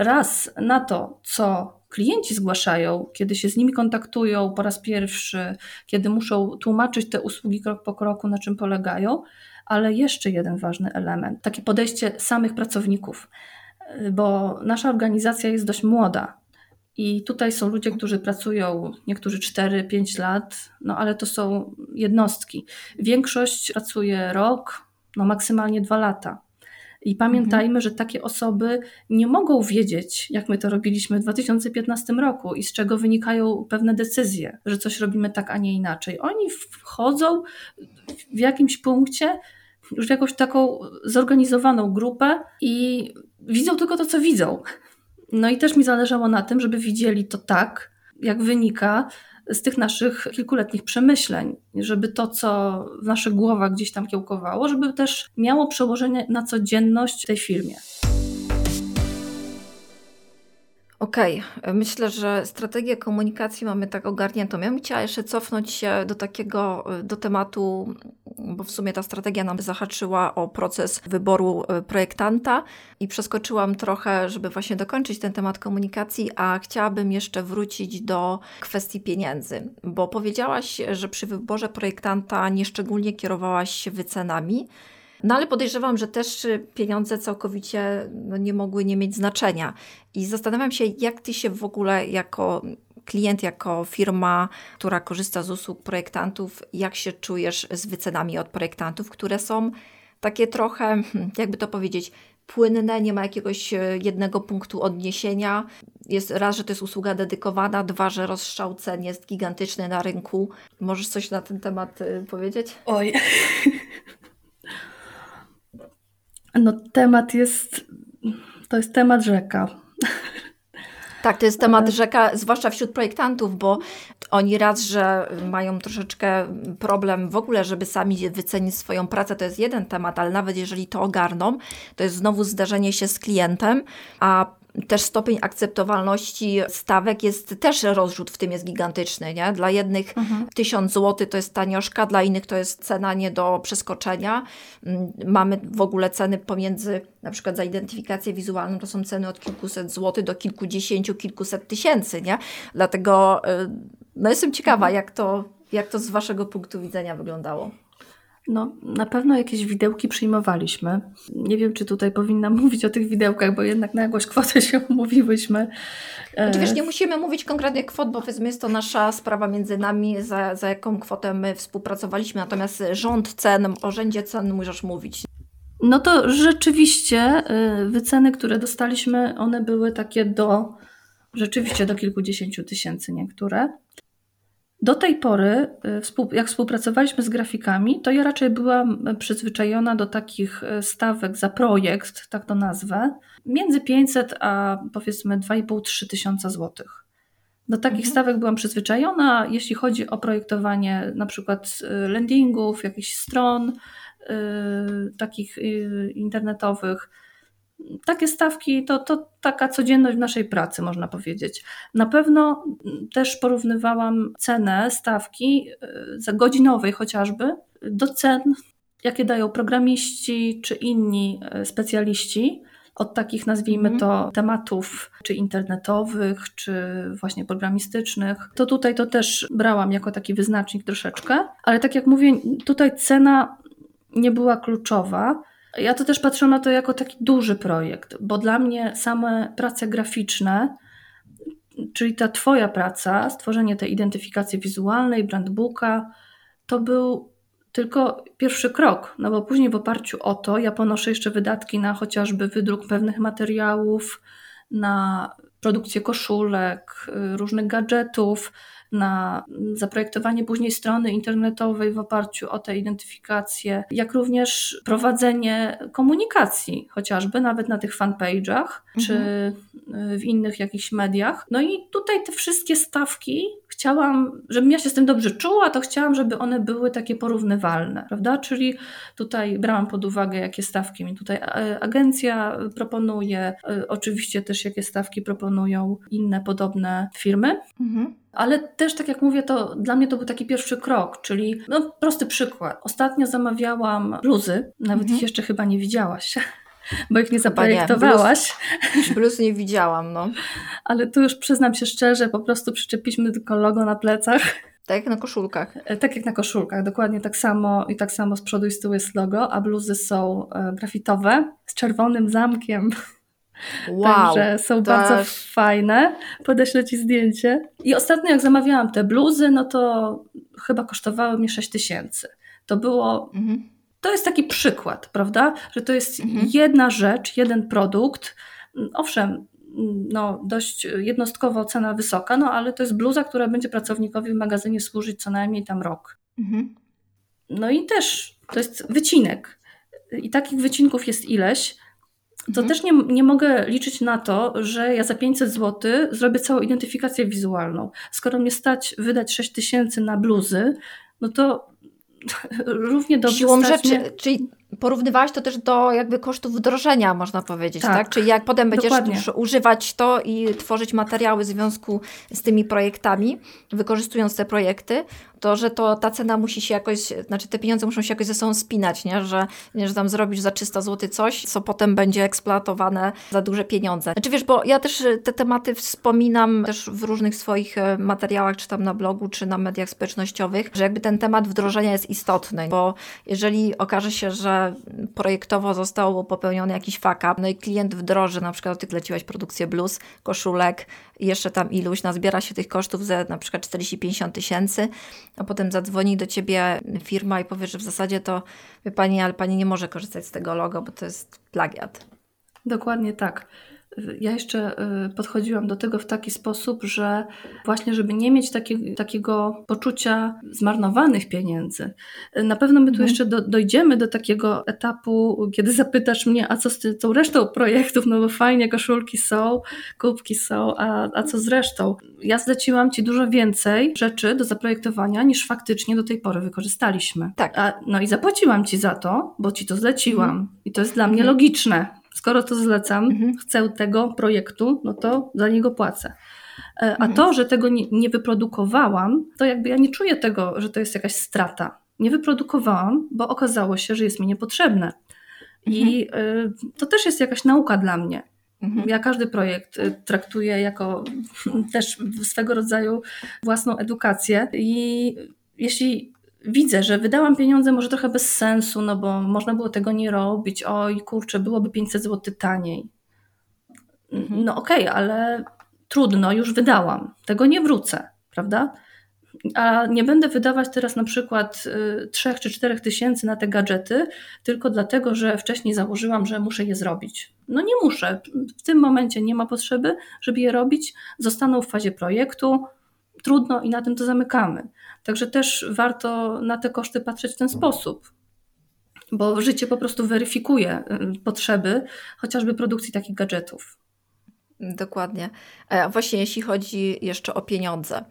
raz na to, co klienci zgłaszają, kiedy się z nimi kontaktują po raz pierwszy, kiedy muszą tłumaczyć te usługi krok po kroku, na czym polegają, ale jeszcze jeden ważny element takie podejście samych pracowników, bo nasza organizacja jest dość młoda. I tutaj są ludzie, którzy pracują, niektórzy 4-5 lat, no ale to są jednostki. Większość pracuje rok, no maksymalnie dwa lata. I pamiętajmy, mhm. że takie osoby nie mogą wiedzieć, jak my to robiliśmy w 2015 roku i z czego wynikają pewne decyzje, że coś robimy tak, a nie inaczej. Oni wchodzą w jakimś punkcie już w jakąś taką zorganizowaną grupę i widzą tylko to, co widzą. No i też mi zależało na tym, żeby widzieli to tak, jak wynika z tych naszych kilkuletnich przemyśleń, żeby to, co w naszych głowach gdzieś tam kiełkowało, żeby też miało przełożenie na codzienność w tej firmie. Okej, okay. myślę, że strategię komunikacji mamy tak ogarniętą. Ja bym chciała jeszcze cofnąć się do takiego, do tematu, bo w sumie ta strategia nam zahaczyła o proces wyboru e, projektanta i przeskoczyłam trochę, żeby właśnie dokończyć ten temat komunikacji, a chciałabym jeszcze wrócić do kwestii pieniędzy, bo powiedziałaś, że przy wyborze projektanta nieszczególnie kierowałaś się wycenami. No ale podejrzewam, że też y, pieniądze całkowicie no, nie mogły nie mieć znaczenia. I zastanawiam się, jak ty się w ogóle jako klient, jako firma, która korzysta z usług projektantów, jak się czujesz z wycenami od projektantów, które są takie trochę, hmm, jakby to powiedzieć, płynne, nie ma jakiegoś y, jednego punktu odniesienia. Jest raz, że to jest usługa dedykowana, dwa, że rozstrzał cen jest gigantyczny na rynku. Możesz coś na ten temat y, powiedzieć? Oj. No temat jest, to jest temat rzeka. Tak, to jest temat rzeka, zwłaszcza wśród projektantów, bo oni raz, że mają troszeczkę problem w ogóle, żeby sami wycenić swoją pracę, to jest jeden temat, ale nawet jeżeli to ogarną, to jest znowu zdarzenie się z klientem, a też stopień akceptowalności stawek jest też rozrzut w tym jest gigantyczny. Nie? Dla jednych mhm. 1000 zł to jest tanioszka, dla innych to jest cena nie do przeskoczenia. Mm, mamy w ogóle ceny pomiędzy, na przykład za identyfikację wizualną, to są ceny od kilkuset złotych do kilkudziesięciu, kilkuset tysięcy. Nie? Dlatego y, no jestem ciekawa, mhm. jak, to, jak to z Waszego punktu widzenia wyglądało. No, na pewno jakieś widełki przyjmowaliśmy. Nie wiem, czy tutaj powinnam mówić o tych widełkach, bo jednak na jakąś kwotę się umówiłyśmy. Znaczy, wiesz, nie musimy mówić konkretnie kwot, bo powiedzmy jest to nasza sprawa między nami, za, za jaką kwotę my współpracowaliśmy, natomiast rząd cen, o rzędzie cen możesz mówić. No to rzeczywiście y, wyceny, które dostaliśmy, one były takie do, rzeczywiście do kilkudziesięciu tysięcy niektóre. Do tej pory, y, jak współpracowaliśmy z grafikami, to ja raczej byłam przyzwyczajona do takich y, stawek za projekt, tak to nazwę, między 500 a powiedzmy 2,5-3 tysiąca złotych. Do takich mhm. stawek byłam przyzwyczajona, jeśli chodzi o projektowanie na przykład y, landingów, jakichś stron, yy, takich yy, internetowych takie stawki to, to taka codzienność w naszej pracy, można powiedzieć. Na pewno też porównywałam cenę stawki y, za godzinowej chociażby do cen, jakie dają programiści czy inni y, specjaliści od takich, nazwijmy mhm. to, tematów, czy internetowych, czy właśnie programistycznych, to tutaj to też brałam jako taki wyznacznik troszeczkę, ale tak jak mówię, tutaj cena nie była kluczowa. Ja to też patrzę na to jako taki duży projekt, bo dla mnie same prace graficzne, czyli ta Twoja praca, stworzenie tej identyfikacji wizualnej, brandbooka, to był tylko pierwszy krok, no bo później w oparciu o to ja ponoszę jeszcze wydatki na chociażby wydruk pewnych materiałów, na produkcję koszulek, różnych gadżetów, na zaprojektowanie później strony internetowej w oparciu o tę identyfikację, jak również prowadzenie komunikacji, chociażby nawet na tych fanpage'ach mhm. czy w innych jakichś mediach. No i tutaj te wszystkie stawki chciałam, żebym ja się z tym dobrze czuła, to chciałam, żeby one były takie porównywalne, prawda? Czyli tutaj brałam pod uwagę, jakie stawki mi tutaj e, agencja proponuje, e, oczywiście też jakie stawki proponują inne podobne firmy. Mhm. Ale też, tak jak mówię, to dla mnie to był taki pierwszy krok, czyli no, prosty przykład. Ostatnio zamawiałam bluzy, nawet mhm. ich jeszcze chyba nie widziałaś bo ich nie zaprojektowałaś. Bluz, bluz nie widziałam, no. Ale tu już przyznam się szczerze, po prostu przyczepiliśmy tylko logo na plecach. Tak jak na koszulkach. E, tak jak na koszulkach, dokładnie tak samo i tak samo z przodu i z tyłu jest logo, a bluzy są e, grafitowe z czerwonym zamkiem. Wow, Także są bardzo fajne. Podeślę Ci zdjęcie. I ostatnio jak zamawiałam te bluzy, no to chyba kosztowały mi 6 tysięcy. To było... Mhm to jest taki przykład, prawda? Że to jest mhm. jedna rzecz, jeden produkt. Owszem, no, dość jednostkowo cena wysoka, no ale to jest bluza, która będzie pracownikowi w magazynie służyć co najmniej tam rok. Mhm. No i też to jest wycinek. I takich wycinków jest ileś. To mhm. też nie, nie mogę liczyć na to, że ja za 500 zł zrobię całą identyfikację wizualną. Skoro mnie stać wydać 6 tysięcy na bluzy, no to równie dobrze Siłą rzeczy, mnie... czyli porównywałaś to też do jakby kosztów wdrożenia, można powiedzieć, tak? tak? Czyli jak potem będziesz Dokładnie. używać to i tworzyć materiały w związku z tymi projektami, wykorzystując te projekty, to, że to ta cena musi się jakoś, znaczy te pieniądze muszą się jakoś ze sobą spinać, nie? Że, nie, że tam zrobisz za 300 zł coś, co potem będzie eksploatowane za duże pieniądze. Znaczy wiesz, bo ja też te tematy wspominam też w różnych swoich e, materiałach, czy tam na blogu, czy na mediach społecznościowych, że jakby ten temat wdrożenia jest istotny, bo jeżeli okaże się, że projektowo został popełniony jakiś fuck up, no i klient wdroży, na przykład ty leciłaś produkcję blues, koszulek, jeszcze tam iluś, nazbiera się tych kosztów za na przykład 40-50 tysięcy, a potem zadzwoni do ciebie firma i powie, że w zasadzie to, wie pani, ale pani nie może korzystać z tego logo, bo to jest plagiat. Dokładnie tak. Ja jeszcze y, podchodziłam do tego w taki sposób, że właśnie, żeby nie mieć taki, takiego poczucia zmarnowanych pieniędzy. Na pewno my tu mhm. jeszcze do, dojdziemy do takiego etapu, kiedy zapytasz mnie, a co z tą resztą projektów, no bo fajnie, koszulki są, kubki są, a, a co z resztą? Ja zleciłam Ci dużo więcej rzeczy do zaprojektowania, niż faktycznie do tej pory wykorzystaliśmy. Tak. A, no i zapłaciłam Ci za to, bo Ci to zleciłam. Mhm. I to jest dla mnie mhm. logiczne skoro to zlecam, mhm. chcę tego projektu, no to za niego płacę. E, a mhm. to, że tego nie, nie, wyprodukowałam, to jakby ja nie czuję tego, że to jest jakaś strata. Nie wyprodukowałam, bo okazało się, że jest mi niepotrzebne. I y, to też jest jakaś nauka dla mnie. Mhm. Ja każdy projekt y, traktuję jako też swego rodzaju własną edukację. I jeśli widzę, że wydałam pieniądze może trochę bez sensu, no bo można było tego nie robić, oj kurczę, byłoby 500 zł taniej. Mhm. No okej, okay, ale trudno, już wydałam, tego nie wrócę, prawda? A nie będę wydawać teraz na przykład 3 y, czy 4 tysięcy na te gadżety, tylko dlatego, że wcześniej założyłam, że muszę je zrobić. No nie muszę. W tym momencie nie ma potrzeby, żeby je robić. Zostaną w fazie projektu, trudno i na tym to zamykamy. Także też warto na te koszty patrzeć w ten sposób, bo życie po prostu weryfikuje potrzeby chociażby produkcji takich gadżetów. Dokładnie. A właśnie jeśli chodzi jeszcze o pieniądze,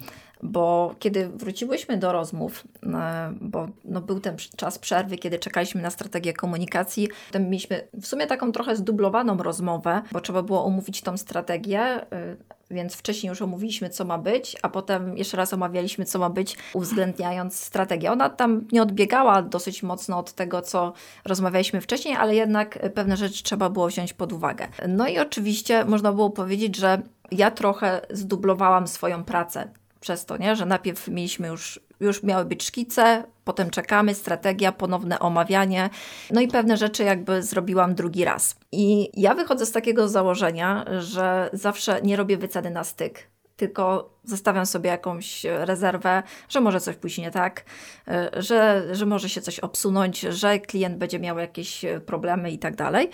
bo kiedy wróciłyśmy do rozmów, e, bo no był ten czas przerwy, kiedy czekaliśmy na strategię komunikacji, potem mieliśmy w sumie taką trochę zdublowaną rozmowę, bo trzeba było omówić tą strategię, e, więc wcześniej już omówiliśmy, co ma być, a potem jeszcze raz omawialiśmy, co ma być, uwzględniając strategię. Ona tam nie odbiegała dosyć mocno od tego, co rozmawialiśmy wcześniej, ale jednak pewne rzeczy trzeba było wziąć pod uwagę. No i oczywiście można było powiedzieć, że ja trochę zdublowałam swoją pracę przez to, nie? że najpierw mieliśmy już, już miały być szkice, potem czekamy, strategia, ponowne omawianie, no i pewne rzeczy jakby zrobiłam drugi raz. I ja wychodzę z takiego założenia, że zawsze nie robię wyceny na styk, tylko zostawiam sobie jakąś rezerwę, że może coś pójść nie tak, że, że może się coś obsunąć, że klient będzie miał jakieś problemy i tak dalej.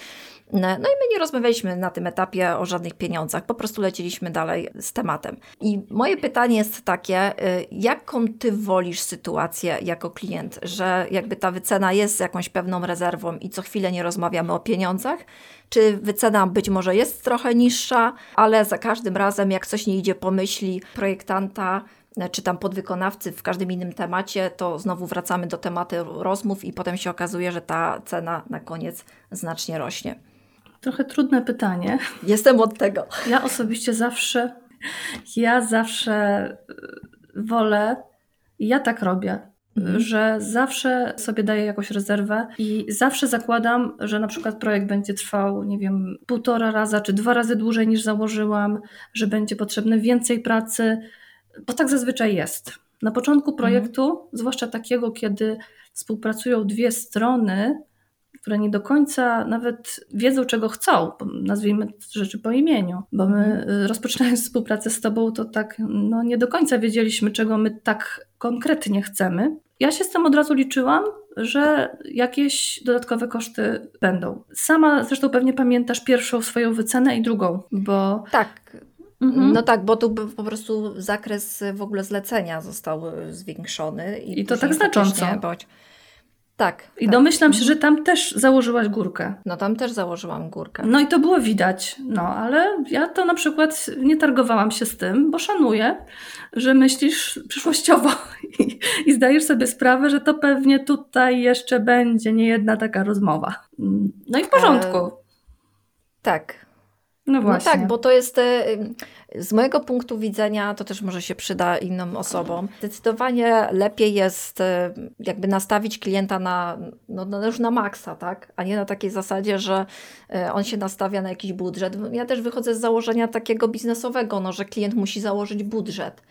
No i my nie rozmawialiśmy na tym etapie o żadnych pieniądzach, po prostu leciliśmy dalej z tematem. I moje pytanie jest takie, y, jaką ty wolisz sytuację jako klient, że jakby ta wycena jest jakąś pewną rezerwą i co chwilę nie rozmawiamy o pieniądzach, czy wycena być może jest trochę niższa, ale za każdym razem, jak coś nie idzie po myśli projektanta, czy tam podwykonawcy w każdym innym temacie, to znowu wracamy do tematu rozmów i potem się okazuje, że ta cena na koniec znacznie rośnie. Trochę trudne pytanie. Jestem od tego. Ja osobiście zawsze, ja zawsze y, wolę, ja tak robię, mhm. że zawsze sobie daję jakąś rezerwę i zawsze zakładam, że na przykład projekt będzie trwał, nie wiem, półtora raza czy dwa razy dłużej niż założyłam, że będzie potrzebne więcej pracy, bo tak zazwyczaj jest. Na początku mhm. projektu, mhm. zwłaszcza takiego, kiedy współpracują dwie strony, które nie do końca nawet wiedzą, czego chcą, nazwijmy rzeczy po imieniu, bo my mhm. y, rozpoczynając współpracę z Tobą, to tak no, nie do końca wiedzieliśmy, czego my tak konkretnie chcemy. Ja się z tym od razu liczyłam, że jakieś dodatkowe koszty będą. Sama zresztą pewnie pamiętasz pierwszą swoją wycenę i drugą, bo. Tak. Mhm. No tak, bo tu po prostu zakres w ogóle zlecenia został zwiększony. I, I to tak znacząco. Bądź... Tak. I tak. domyślam się, że tam też założyłaś górkę. No tam też założyłam górkę. No i to było widać. No ale ja to na przykład nie targowałam się z tym, bo szanuję, że myślisz przyszłościowo i, i zdajesz sobie sprawę, że to pewnie tutaj jeszcze będzie nie jedna taka rozmowa. No i w porządku. E, tak, no właśnie. No tak, bo to jest e, z mojego punktu widzenia, to też może się przyda innym osobom. Zdecydowanie lepiej jest e, jakby nastawić klienta na, no, no już na maksa, tak? A nie na takiej zasadzie, że e, on się nastawia na jakiś budżet. Ja też wychodzę z założenia takiego biznesowego, no, że klient musi założyć budżet.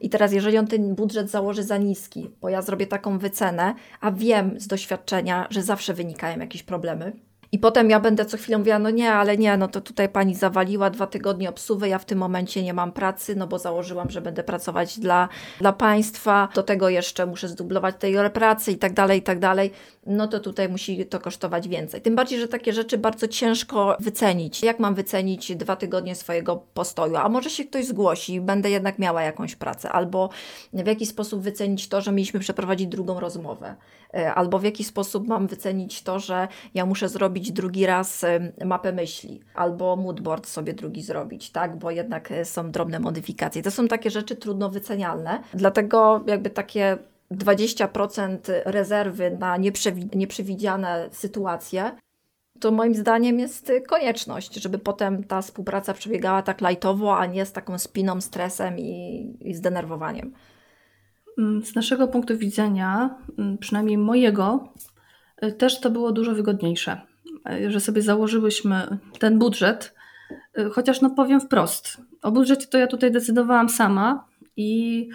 I teraz, jeżeli on ten budżet założy za niski, bo ja zrobię taką wycenę, a wiem z doświadczenia, że zawsze wynikają jakieś problemy I potem ja będę co chwilę mówiła, no nie, ale nie, no to tutaj pani zawaliła dwa tygodnie obsuwy, ja w tym momencie nie mam pracy, no bo założyłam, że będę pracować dla, dla państwa, do tego jeszcze muszę zdublować tej pracy i tak dalej, i tak dalej, no to tutaj musi to kosztować więcej. Tym bardziej, że takie rzeczy bardzo ciężko wycenić. Jak mam wycenić dwa tygodnie swojego postoju? A może się ktoś zgłosi, będę jednak miała jakąś pracę, albo w jaki sposób wycenić to, że mieliśmy przeprowadzić drugą rozmowę, albo w jaki sposób mam wycenić to, że ja muszę zrobić drugi raz mapę myśli, albo moodboard sobie drugi zrobić, tak, bo jednak e, są drobne modyfikacje. To są takie rzeczy trudno wycenialne, dlatego jakby takie 20% rezerwy na nieprzewidziane sytuacje, to moim zdaniem jest konieczność, żeby potem ta współpraca przebiegała tak lajtowo, a nie z taką spiną, stresem i, i zdenerwowaniem. Mm, z naszego punktu widzenia, mm, przynajmniej mojego, y, też to było dużo wygodniejsze, y, że sobie założyłyśmy ten budżet, y, chociaż no powiem wprost, o budżecie to ja tutaj decydowałam sama i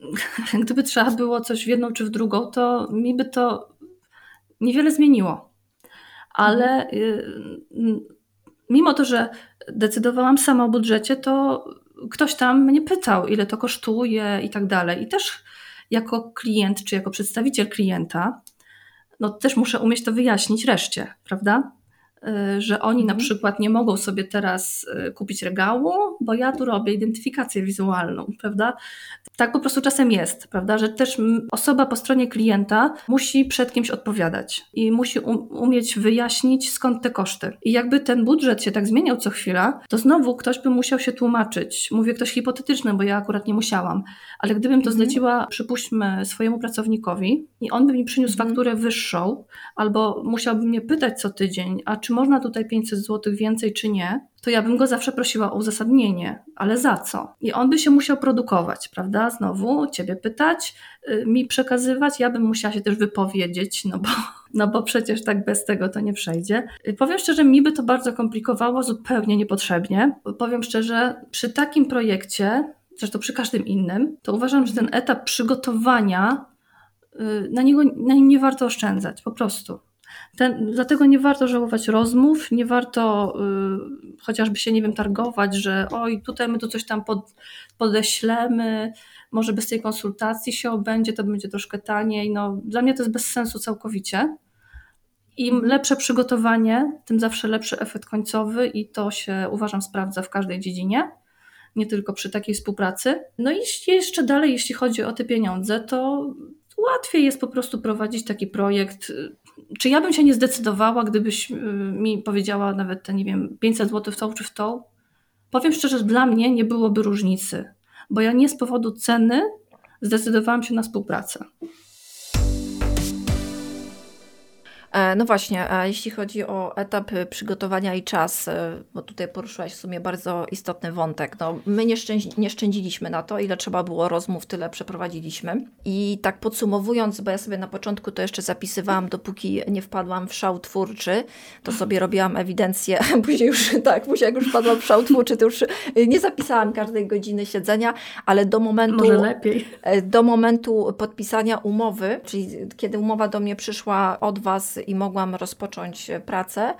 gdyby trzeba było coś w jedną czy w drugą, to mi by to niewiele zmieniło. Ale mimo to, że decydowałam sama o budżecie, to ktoś tam mnie pytał, ile to kosztuje i tak dalej. I też jako klient, czy jako przedstawiciel klienta, no też muszę umieć to wyjaśnić reszcie, prawda? Y, że oni na mhm. przykład nie mogą sobie teraz y, kupić regału, bo ja tu robię identyfikację wizualną, prawda? Tak po prostu czasem jest, prawda, że też osoba po stronie klienta musi przed kimś odpowiadać i musi umieć wyjaśnić skąd te koszty. I jakby ten budżet się tak zmieniał co chwila, to znowu ktoś by musiał się tłumaczyć. Mówię ktoś hipotetyczny, bo ja akurat nie musiałam, ale gdybym to mhm. zleciła, przypuśćmy, swojemu pracownikowi i on by mi przyniósł mhm. fakturę wyższą, albo musiałby mnie pytać co tydzień, a czy można tutaj 500 zł więcej, czy nie, to ja bym go zawsze prosiła o uzasadnienie, ale za co? I on by się musiał produkować, prawda? Znowu ciebie pytać, y, mi przekazywać, ja bym musiała się też wypowiedzieć, no bo, no bo przecież tak bez tego to nie przejdzie. Y, powiem szczerze, mi by to bardzo komplikowało zupełnie niepotrzebnie. Powiem szczerze, przy takim projekcie, zresztą przy każdym innym, to uważam, że ten etap przygotowania y, na, niego, na nim nie warto oszczędzać, po prostu. Ten, dlatego nie warto żałować rozmów, nie warto y, chociażby się, nie wiem, targować, że oj, tutaj my tu coś tam pod, podeślemy, może bez tej konsultacji się obędzie, to będzie troszkę taniej. No, dla mnie to jest bez sensu całkowicie. Im lepsze przygotowanie, tym zawsze lepszy efekt końcowy i to się uważam sprawdza w każdej dziedzinie, nie tylko przy takiej współpracy. No i jeszcze dalej, jeśli chodzi o te pieniądze, to łatwiej jest po prostu prowadzić taki projekt czy ja bym się nie zdecydowała, gdybyś y, mi powiedziała nawet te, nie wiem, 500 zł w tą czy w tą? Powiem szczerze, dla mnie nie byłoby różnicy, bo ja nie z powodu ceny zdecydowałam się na współpracę. No właśnie, a jeśli chodzi o etap y, przygotowania i czas, bo tutaj poruszyłaś w sumie bardzo istotny wątek. No, my nie, szczędzi, nie szczędziliśmy na to, ile trzeba było rozmów, tyle przeprowadziliśmy. I tak podsumowując, bo ja sobie na początku to jeszcze zapisywałam, dopóki nie wpadłam w szał twórczy, to sobie robiłam ewidencję, później już tak, później jak już wpadłam w szał twórczy, to już nie zapisałam każdej godziny siedzenia, ale do momentu, Może lepiej. E, do momentu podpisania umowy, czyli kiedy umowa do mnie przyszła od Was i mogłam rozpocząć pracę,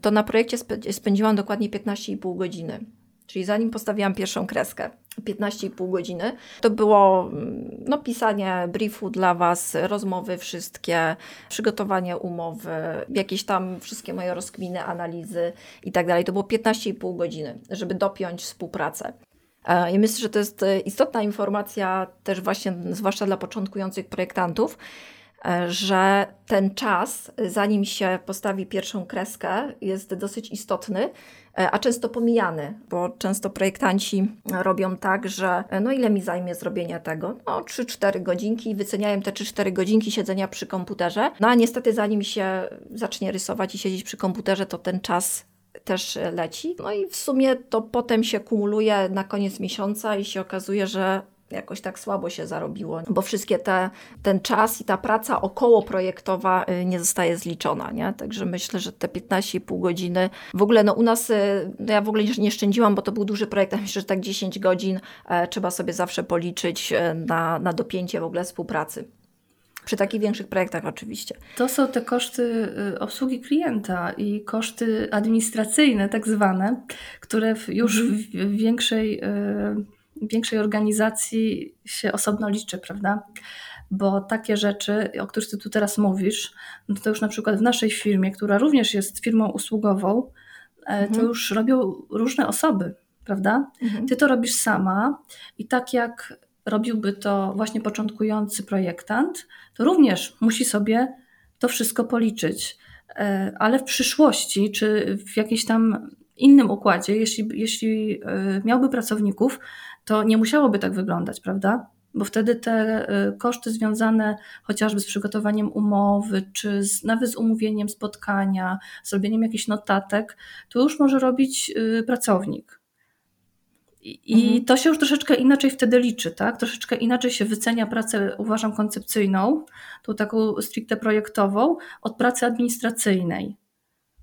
to na projekcie spędziłam dokładnie 15,5 godziny. Czyli zanim postawiłam pierwszą kreskę, 15,5 godziny, to było no, pisanie briefu dla Was, rozmowy wszystkie, przygotowanie umowy, jakieś tam wszystkie moje rozkminy, analizy i tak dalej. To było 15,5 godziny, żeby dopiąć współpracę. E, I myślę, że to jest istotna informacja też właśnie, zwłaszcza dla początkujących projektantów, E, że ten czas, zanim się postawi pierwszą kreskę, jest dosyć istotny, e, a często pomijany, bo często projektanci robią tak, że e, no ile mi zajmie zrobienie tego? No 3-4 godzinki, wyceniają te 3-4 godzinki siedzenia przy komputerze. No a niestety zanim się zacznie rysować i siedzieć przy komputerze, to ten czas też leci. No i w sumie to potem się kumuluje na koniec miesiąca i się okazuje, że jakoś tak słabo się zarobiło, bo wszystkie te, ten czas i ta praca około projektowa y, nie zostaje zliczona, nie? Także myślę, że te 15,5 godziny, w ogóle no u nas, y, no ja w ogóle nie szczędziłam, bo to był duży projekt, myślę, że tak 10 godzin e, trzeba sobie zawsze policzyć e, na, na dopięcie w ogóle współpracy. Przy takich większych projektach oczywiście. To są te koszty y, obsługi klienta i koszty administracyjne, tak zwane, które już w większej, większej organizacji się osobno liczy, prawda? Bo takie rzeczy, o których ty tu teraz mówisz, no to już na przykład w naszej firmie, która również jest firmą usługową, e, mhm. to już robią różne osoby, prawda? Mhm. Ty to robisz sama i tak jak robiłby to właśnie początkujący projektant, to również musi sobie to wszystko policzyć. E, ale w przyszłości, czy w jakiejś tam innym układzie, jeśli, jeśli e, miałby pracowników, to nie musiałoby tak wyglądać, prawda? Bo wtedy te e, koszty związane chociażby z przygotowaniem umowy, czy z, nawet z umówieniem spotkania, zrobieniem jakichś notatek, to już może robić pracownik. I mhm. to się już troszeczkę inaczej wtedy liczy, tak? Troszeczkę inaczej się wycenia pracę, uważam, koncepcyjną, tą taką stricte projektową, od pracy administracyjnej,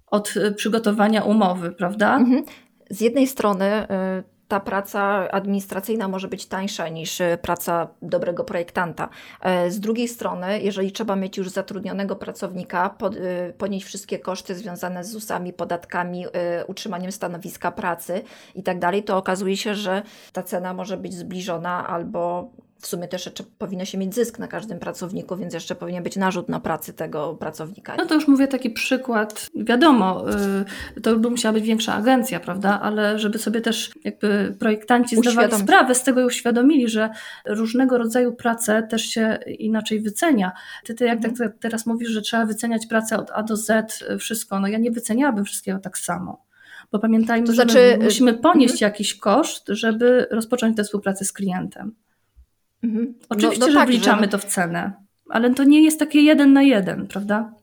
od y, przygotowania umowy, prawda? Mhm. Z jednej strony y, ta praca administracyjna może być tańsza niż e, praca dobrego projektanta. E, z drugiej strony, jeżeli trzeba mieć już zatrudnionego pracownika, e, ponieść wszystkie koszty związane z ZUS-ami, podatkami, utrzymaniem stanowiska pracy i tak dalej, to okazuje się, że ta cena może być zbliżona albo w sumie też jeszcze powinno się mieć zysk na każdym pracowniku, więc jeszcze powinien być narzut na pracy tego pracownika. No to już mówię taki przykład. Wiadomo, y, to by musiała być większa agencja, prawda? Ale żeby sobie też jakby projektanci zdawali sprawę z tego i uświadomili, że różnego rodzaju prace też się inaczej wycenia. Ty, ty jak mhm. tak teraz mówisz, że trzeba wyceniać pracę od A do Z, wszystko, no ja nie wyceniałabym wszystkiego tak samo. Bo pamiętajmy, to znaczy... że musimy ponieść mhm. jakiś koszt, żeby rozpocząć tę współpracę z klientem. Mhm. Oczywiście, no, no że tak, wliczamy że... to w cenę, ale to nie jest takie jeden na jeden, prawda?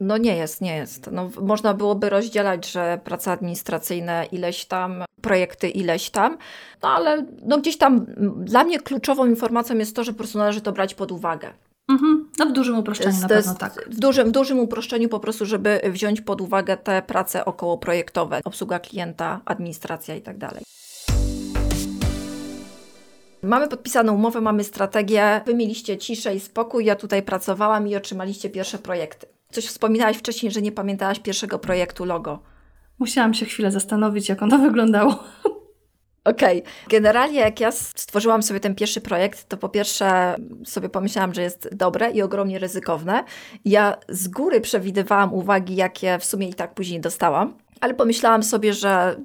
No nie jest, nie jest. No, można byłoby rozdzielać, że praca administracyjna ileś tam, projekty ileś tam, no ale no gdzieś tam dla mnie kluczową informacją jest to, że po prostu należy to brać pod uwagę. Mhm. No w dużym uproszczeniu na pewno tak. W dużym, w dużym uproszczeniu po prostu, żeby wziąć pod uwagę te prace okołoprojektowe, obsługa klienta, administracja i tak dalej. Mamy podpisaną umowę, mamy strategię, wy mieliście ciszę i spokój, ja tutaj pracowałam i otrzymaliście pierwsze projekty. Coś wspominałaś wcześniej, że nie pamiętałaś pierwszego projektu logo. Musiałam się chwilę zastanowić, jak ono wyglądało. Okej. Okay. Generalnie jak ja stworzyłam sobie ten pierwszy projekt, to po pierwsze sobie pomyślałam, że jest dobre i ogromnie ryzykowne. Ja z góry przewidywałam uwagi, jakie w sumie i tak później dostałam ale pomyślałam sobie, że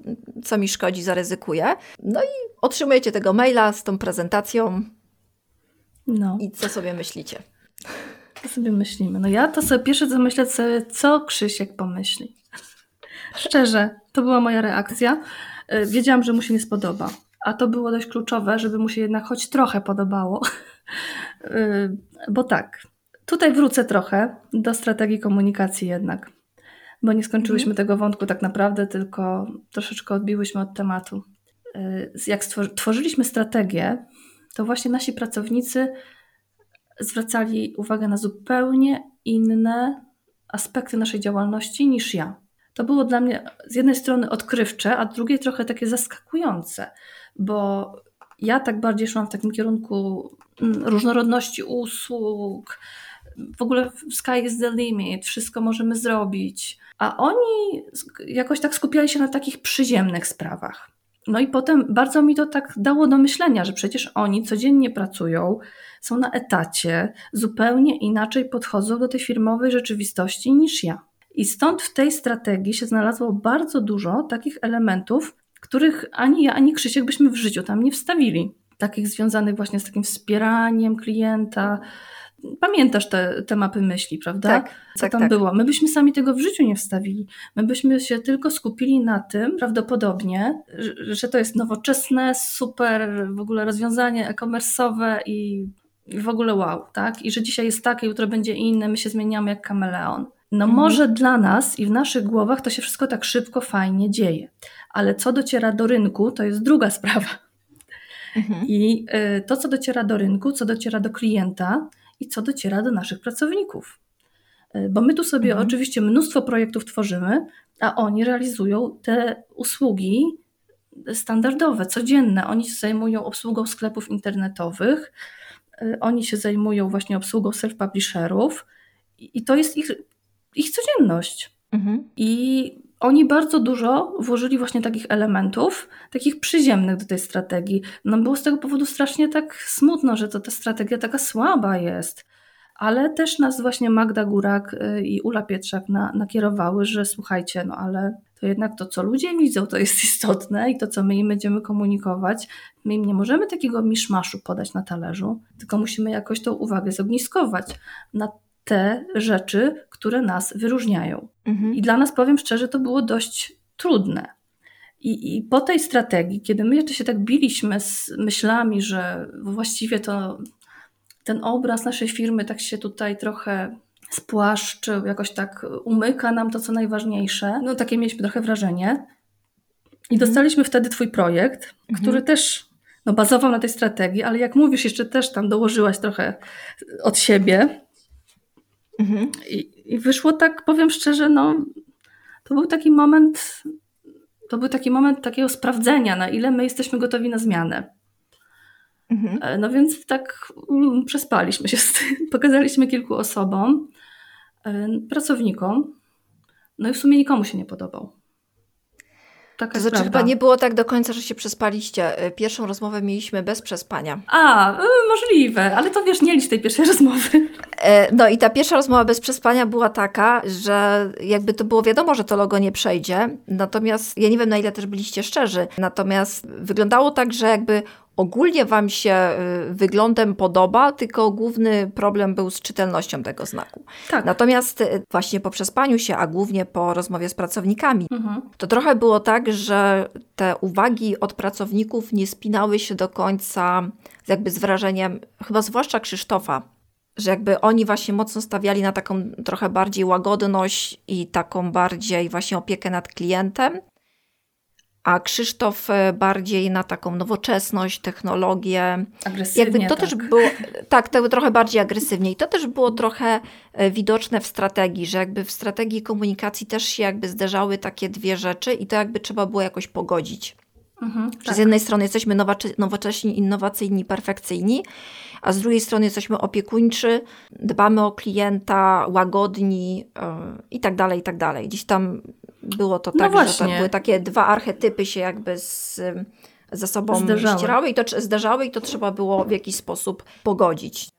co mi szkodzi, zaryzykuję. No i otrzymujecie tego maila z tą prezentacją. No. I co sobie myślicie? Co sobie myślimy? No ja to sobie pierwsze co myślę sobie, co Krzysiek pomyśli. Szczerze, to była moja reakcja. E, wiedziałam, że mu się nie spodoba. A to było dość kluczowe, żeby mu się jednak choć trochę podobało. E, bo tak, tutaj wrócę trochę do strategii komunikacji jednak bo nie skończyłyśmy mhm. tego wątku tak naprawdę, tylko troszeczkę odbiłyśmy od tematu. Y, jak tworzyliśmy strategię, to właśnie nasi pracownicy zwracali uwagę na zupełnie inne aspekty naszej działalności niż ja. To było dla mnie z jednej strony odkrywcze, a z drugiej trochę takie zaskakujące, bo ja tak bardziej szłam w takim kierunku mm, różnorodności usług, w ogóle sky is the limit, wszystko możemy zrobić. A oni jakoś tak skupiali się na takich przyziemnych sprawach. No i potem bardzo mi to tak dało do myślenia, że przecież oni codziennie pracują, są na etacie, zupełnie inaczej podchodzą do tej firmowej rzeczywistości niż ja. I stąd w tej strategii się znalazło bardzo dużo takich elementów, których ani ja, ani Krzysiek byśmy w życiu tam nie wstawili. Takich związanych właśnie z takim wspieraniem klienta, Pamiętasz te, te mapy myśli, prawda? Tak. Co tak, tam tak. było? My byśmy sami tego w życiu nie wstawili. My byśmy się tylko skupili na tym, prawdopodobnie, że, to jest nowoczesne, super w ogóle rozwiązanie e-commerce'owe i, i w ogóle wow, tak? I że dzisiaj jest takie, jutro będzie inne, my się zmieniamy jak kameleon. No mhm. może dla nas i w naszych głowach to się wszystko tak szybko, fajnie dzieje. Ale co dociera do rynku, to jest druga sprawa. Mhm. I y, to, co dociera do rynku, co dociera do klienta, i co dociera do naszych pracowników. E, bo my tu sobie mhm. oczywiście mnóstwo projektów tworzymy, a oni realizują te usługi standardowe, codzienne. Oni się zajmują obsługą sklepów internetowych, Y, oni się zajmują właśnie obsługą self-publisherów i to jest ich, ich codzienność. Mhm. I oni bardzo dużo włożyli właśnie takich elementów, takich przyziemnych do tej strategii. No było z tego powodu strasznie tak smutno, że to ta strategia taka słaba jest. Ale też nas właśnie Magda Górak y, i Ula Pietrzak na, nakierowały, że słuchajcie, no ale to jednak to, co ludzie widzą, to jest istotne i to, co my im będziemy komunikować, my im nie możemy takiego miszmaszu podać na talerzu, tylko musimy jakoś tą uwagę zogniskować na te rzeczy, które nas wyróżniają. Mhm. I dla nas, powiem szczerze, to było dość trudne. I, I, po tej strategii, kiedy my jeszcze się tak biliśmy z myślami, że właściwie to ten obraz naszej firmy tak się tutaj trochę spłaszczył, jakoś tak umyka nam to, co najważniejsze. No takie mieliśmy trochę wrażenie. I mhm. dostaliśmy wtedy twój projekt, mhm. który też no, bazował na tej strategii, ale jak mówisz, jeszcze też tam dołożyłaś trochę od siebie. Mhm. I, I wyszło tak, powiem szczerze, no to był taki moment, to był taki moment takiego sprawdzenia, na ile my jesteśmy gotowi na zmianę. Mhm. E, no więc tak mm, przespaliśmy się z tym. Pokazaliśmy kilku osobom, e, pracownikom, no i w sumie nikomu się nie podobał. Taka to znaczy chyba nie było tak do końca, że się przespaliście. E, pierwszą rozmowę mieliśmy bez przespania. A, możliwe, ale to wiesz, nie licz tej pierwszej rozmowy. No i ta pierwsza rozmowa bez przespania była taka, że jakby to było wiadomo, że to logo nie przejdzie. Natomiast ja nie wiem na ile też byliście szczerzy. Natomiast wyglądało tak, że jakby ogólnie Wam się y, wyglądem podoba, tylko główny problem był z czytelnością tego znaku. Tak. Natomiast y, właśnie po przespaniu się, a głównie po rozmowie z pracownikami, mhm. to trochę było tak, że te uwagi od pracowników nie spinały się do końca jakby z wrażeniem, chyba zwłaszcza Krzysztofa, że jakby oni właśnie mocno stawiali na taką trochę bardziej łagodność i taką bardziej właśnie opiekę nad klientem a Krzysztof e, bardziej na taką nowoczesność, technologię. Agresywnie, Jakby to tak. też było, tak, to trochę bardziej agresywnie i to też było trochę e, widoczne w strategii, że jakby w strategii komunikacji też się jakby zderzały takie dwie rzeczy i to jakby trzeba było jakoś pogodzić. Mhm, tak. Z jednej strony jesteśmy nowocześni, innowacyjni, perfekcyjni, a z drugiej strony jesteśmy opiekuńczy, dbamy o klienta, łagodni yy, i tak dalej, i tak dalej. Gdzieś tam było to no tak, właśnie. że to były takie dwa archetypy się jakby z, ze sobą zderzały. ścierały i to zderzały i to trzeba było w jakiś sposób pogodzić.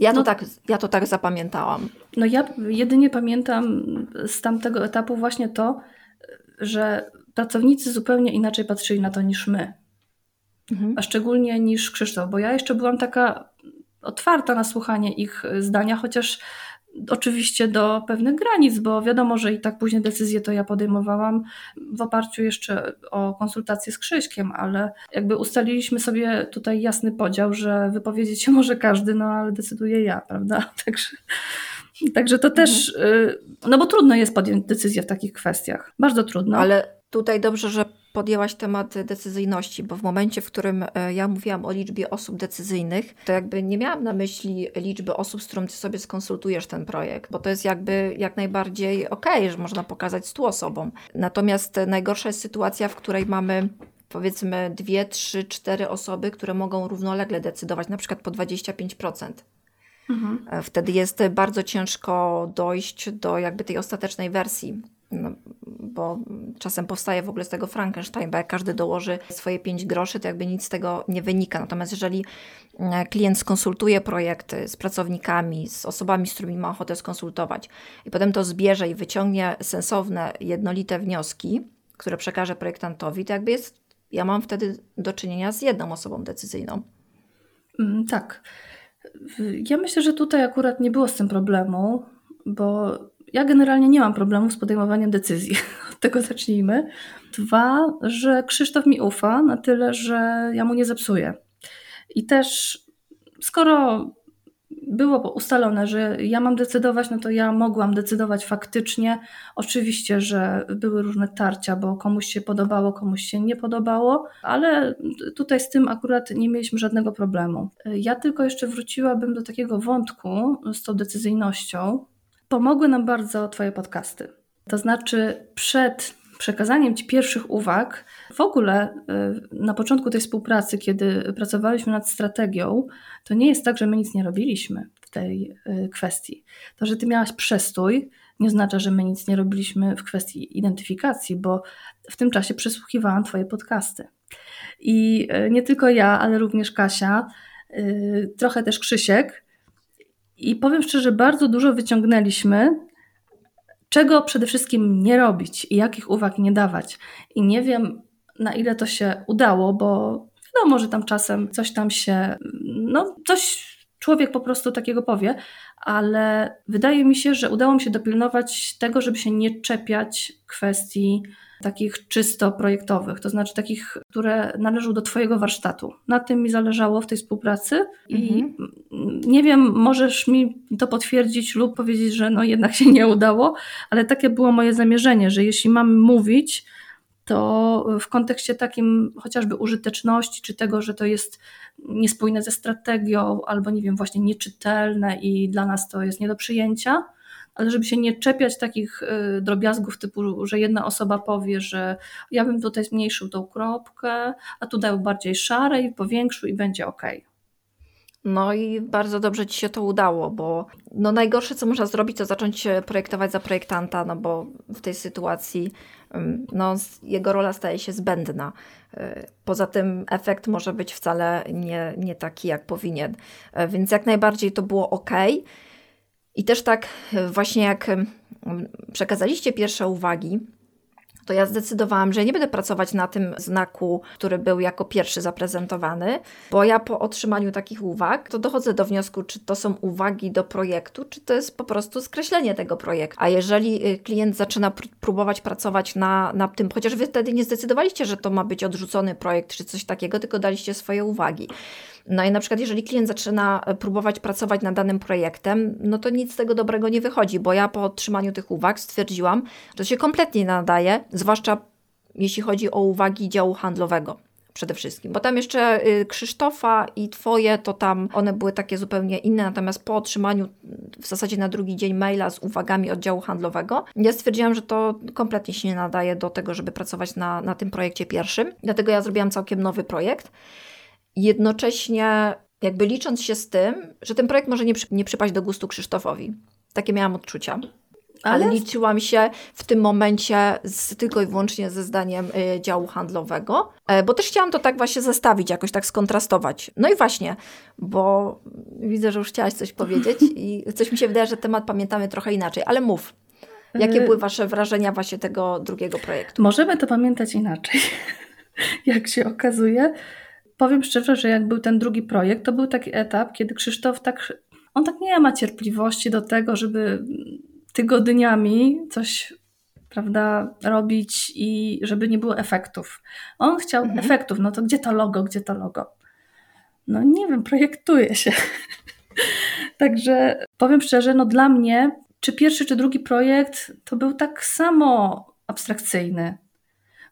Ja, no, to tak, ja to tak zapamiętałam. No ja jedynie pamiętam z tamtego etapu właśnie to, że pracownicy zupełnie inaczej patrzyli na to niż my. Mhm. A szczególnie niż Krzysztof, bo ja jeszcze byłam taka otwarta na słuchanie ich zdania, chociaż Oczywiście do pewnych granic, bo wiadomo, że i tak później decyzję to ja podejmowałam w oparciu jeszcze o konsultacje z Krzyśkiem, ale jakby ustaliliśmy sobie tutaj jasny podział, że wypowiedzieć się może każdy, no ale decyduje ja, prawda? Także, także to mhm. też, y, no bo trudno jest podjąć decyzję w takich kwestiach. Bardzo trudno. Ale tutaj dobrze, że podjęłaś temat decyzyjności, bo w momencie, w którym e, ja mówiłam o liczbie osób decyzyjnych, to jakby nie miałam na myśli liczby osób, z którą ty sobie skonsultujesz ten projekt, bo to jest jakby jak najbardziej okej, okay, że można pokazać stu osobom. Natomiast najgorsza jest sytuacja, w której mamy powiedzmy dwie, trzy, cztery osoby, które mogą równolegle decydować, na przykład po 25%. Mhm. E, wtedy jest bardzo ciężko dojść do jakby tej ostatecznej wersji no, bo czasem powstaje w ogóle z tego Frankenstein, bo jak każdy dołoży swoje 5 groszy, to jakby nic z tego nie wynika. Natomiast jeżeli e, klient skonsultuje projekty z pracownikami, z osobami, z którymi ma ochotę skonsultować i potem to zbierze i wyciągnie sensowne, jednolite wnioski, które przekaże projektantowi, to jakby jest, ja mam wtedy do czynienia z jedną osobą decyzyjną. Mm, tak. Ja myślę, że tutaj akurat nie było z tym problemu, bo ja generalnie nie mam problemu z podejmowaniem decyzji. Od tego zacznijmy. Dwa, że Krzysztof mi ufa na tyle, że ja mu nie zepsuję. I też skoro było ustalone, że ja mam decydować, no to ja mogłam decydować faktycznie. Oczywiście, że były różne tarcia, bo komuś się podobało, komuś się nie podobało, ale tutaj z tym akurat nie mieliśmy żadnego problemu. Ja tylko jeszcze wróciłabym do takiego wątku z tą decyzyjnością, Pomogły nam bardzo Twoje podcasty. To znaczy, przed, przekazaniem Ci pierwszych uwag, w ogóle y, na początku tej współpracy, kiedy pracowaliśmy nad strategią, to nie jest tak, że my nic nie robiliśmy w tej y, kwestii. To, że Ty miałaś przestój, nie oznacza, że my nic nie robiliśmy w kwestii identyfikacji, bo w tym czasie przesłuchiwałam Twoje podcasty. I y, nie tylko ja, ale również Kasia, trochę też Krzysiek. I powiem szczerze, bardzo dużo wyciągnęliśmy czego przede wszystkim nie robić i jakich uwag nie dawać. I nie wiem, na ile to się udało, bo wiadomo, że tam czasem coś tam się, no coś człowiek po prostu takiego powie, ale wydaje mi się, że udało mi się dopilnować tego, żeby się nie czepiać kwestii takich czysto projektowych, to znaczy takich, które należą do Twojego warsztatu. Na tym mi zależało w tej współpracy i mhm. nie wiem, możesz mi to potwierdzić lub powiedzieć, że no jednak się nie udało, ale takie było moje zamierzenie, że jeśli mam mówić, to w kontekście takim chociażby użyteczności, czy tego, że to jest niespójne ze strategią, albo nie wiem, właśnie nieczytelne i dla nas to jest nie do przyjęcia, ale żeby się nie czepiać takich y, drobiazgów typu, że jedna osoba powie, że ja bym tutaj zmniejszył tą kropkę, a tu dał bardziej szarej, powiększył i będzie ok. No i bardzo dobrze Ci się to udało, bo no najgorsze, co można zrobić, to zacząć projektować za projektanta, no bo w tej sytuacji no, jego rola staje się zbędna. Y, poza tym efekt może być wcale nie, nie taki, jak powinien. Y, więc jak najbardziej to było ok. I też tak właśnie jak przekazaliście pierwsze uwagi, to ja zdecydowałam, że nie będę pracować na tym znaku, który był jako pierwszy zaprezentowany, bo ja po otrzymaniu takich uwag, to dochodzę do wniosku, czy to są uwagi do projektu, czy to jest po prostu skreślenie tego projektu. A jeżeli y, klient zaczyna pr próbować pracować na, na tym, chociaż wy wtedy nie zdecydowaliście, że to ma być odrzucony projekt, czy coś takiego, tylko daliście swoje uwagi. No i na przykład, jeżeli klient zaczyna e, próbować pracować nad danym projektem, no to nic z tego dobrego nie wychodzi, bo ja po otrzymaniu tych uwag stwierdziłam, że to się kompletnie nie nadaje, zwłaszcza jeśli chodzi o uwagi działu handlowego przede wszystkim. Bo tam jeszcze y, Krzysztofa i Twoje, to tam one były takie zupełnie inne, natomiast po otrzymaniu w zasadzie na drugi dzień maila z uwagami oddziału handlowego, ja stwierdziłam, że to kompletnie się nie nadaje do tego, żeby pracować na, na tym projekcie pierwszym. Dlatego ja zrobiłam całkiem nowy projekt jednocześnie jakby licząc się z tym, że ten projekt może nie, przy, nie przypaść do gustu Krzysztofowi. Takie miałam odczucia. Ale, ale liczyłam się w tym momencie z, tylko i wyłącznie ze zdaniem y, działu handlowego, y, bo też chciałam to tak właśnie zestawić, jakoś tak skontrastować. No i właśnie, bo widzę, że już chciałaś coś powiedzieć i coś mi się wydaje, że temat pamiętamy trochę inaczej, ale mów. Jakie y, były Wasze wrażenia właśnie tego drugiego projektu? Możemy to pamiętać inaczej, jak się okazuje powiem szczerze, że jak był ten drugi projekt, to był taki etap, kiedy Krzysztof tak, on tak nie ma cierpliwości do tego, żeby tygodniami coś prawda, robić i żeby nie było efektów. On chciał mhm. efektów, no to gdzie to logo, gdzie to logo? No nie wiem, projektuje się. Także powiem szczerze, no dla mnie, czy pierwszy, czy drugi projekt, to był tak samo abstrakcyjny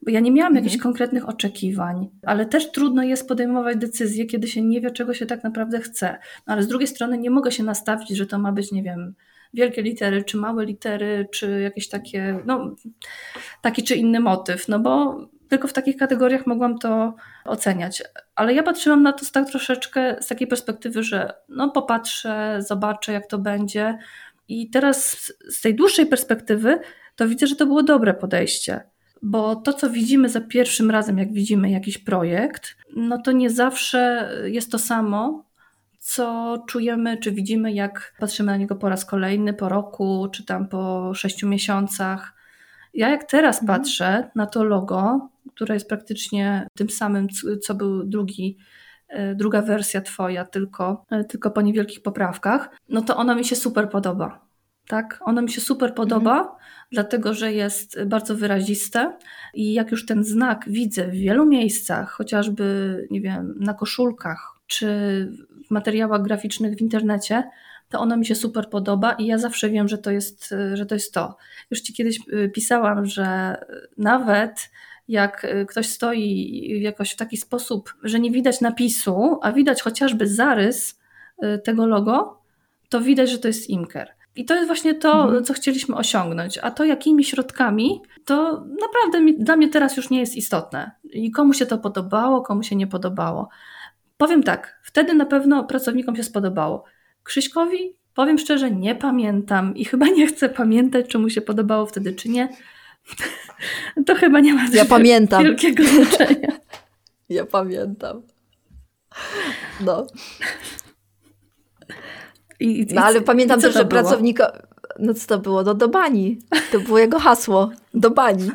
bo ja nie miałam mhm. jakichś konkretnych oczekiwań, ale też trudno jest podejmować decyzje, kiedy się nie wie, czego się tak naprawdę chce. No, ale z drugiej strony nie mogę się nastawić, że to ma być, nie wiem, wielkie litery, czy małe litery, czy jakieś takie, no, taki czy inny motyw, no bo tylko w takich kategoriach mogłam to oceniać. Ale ja patrzyłam na to tak troszeczkę z takiej perspektywy, że no popatrzę, zobaczę jak to będzie. I teraz z tej dłuższej perspektywy to widzę, że to było dobre podejście bo to, co widzimy za pierwszym razem, jak widzimy jakiś projekt, no to nie zawsze jest to samo, co czujemy, czy widzimy, jak patrzymy na niego po raz kolejny, po roku, czy tam po sześciu miesiącach. Ja jak teraz mhm. patrzę na to logo, które jest praktycznie tym samym, co był drugi, e, druga wersja twoja, tylko, e, tylko po niewielkich poprawkach, no to ono mi się super podoba. Tak? Ono mi się super podoba, mhm. dlatego że jest bardzo wyraziste i jak już ten znak widzę w wielu miejscach, chociażby, nie wiem, na koszulkach czy w materiałach graficznych w internecie, to ono mi się super podoba i ja zawsze wiem, że to jest, że to, jest to. Już Ci kiedyś y, pisałam, że nawet jak y, ktoś stoi jakoś w taki sposób, że nie widać napisu, a widać chociażby zarys y, tego logo, to widać, że to jest Imker. I to jest właśnie to, mhm. co chcieliśmy osiągnąć. A to jakimi środkami, to naprawdę mi, dla mnie teraz już nie jest istotne. I komu się to podobało, komu się nie podobało. Powiem tak, wtedy na pewno pracownikom się spodobało. Krzyśkowi, powiem szczerze, nie pamiętam i chyba nie chcę pamiętać, czy mu się podobało wtedy, czy nie. To chyba nie ma ja pamiętam. wielkiego znaczenia. Ja pamiętam. No. I, i, no ale pamiętam też, że pracownika. No co to było? No do bani. To było jego hasło. Do bani.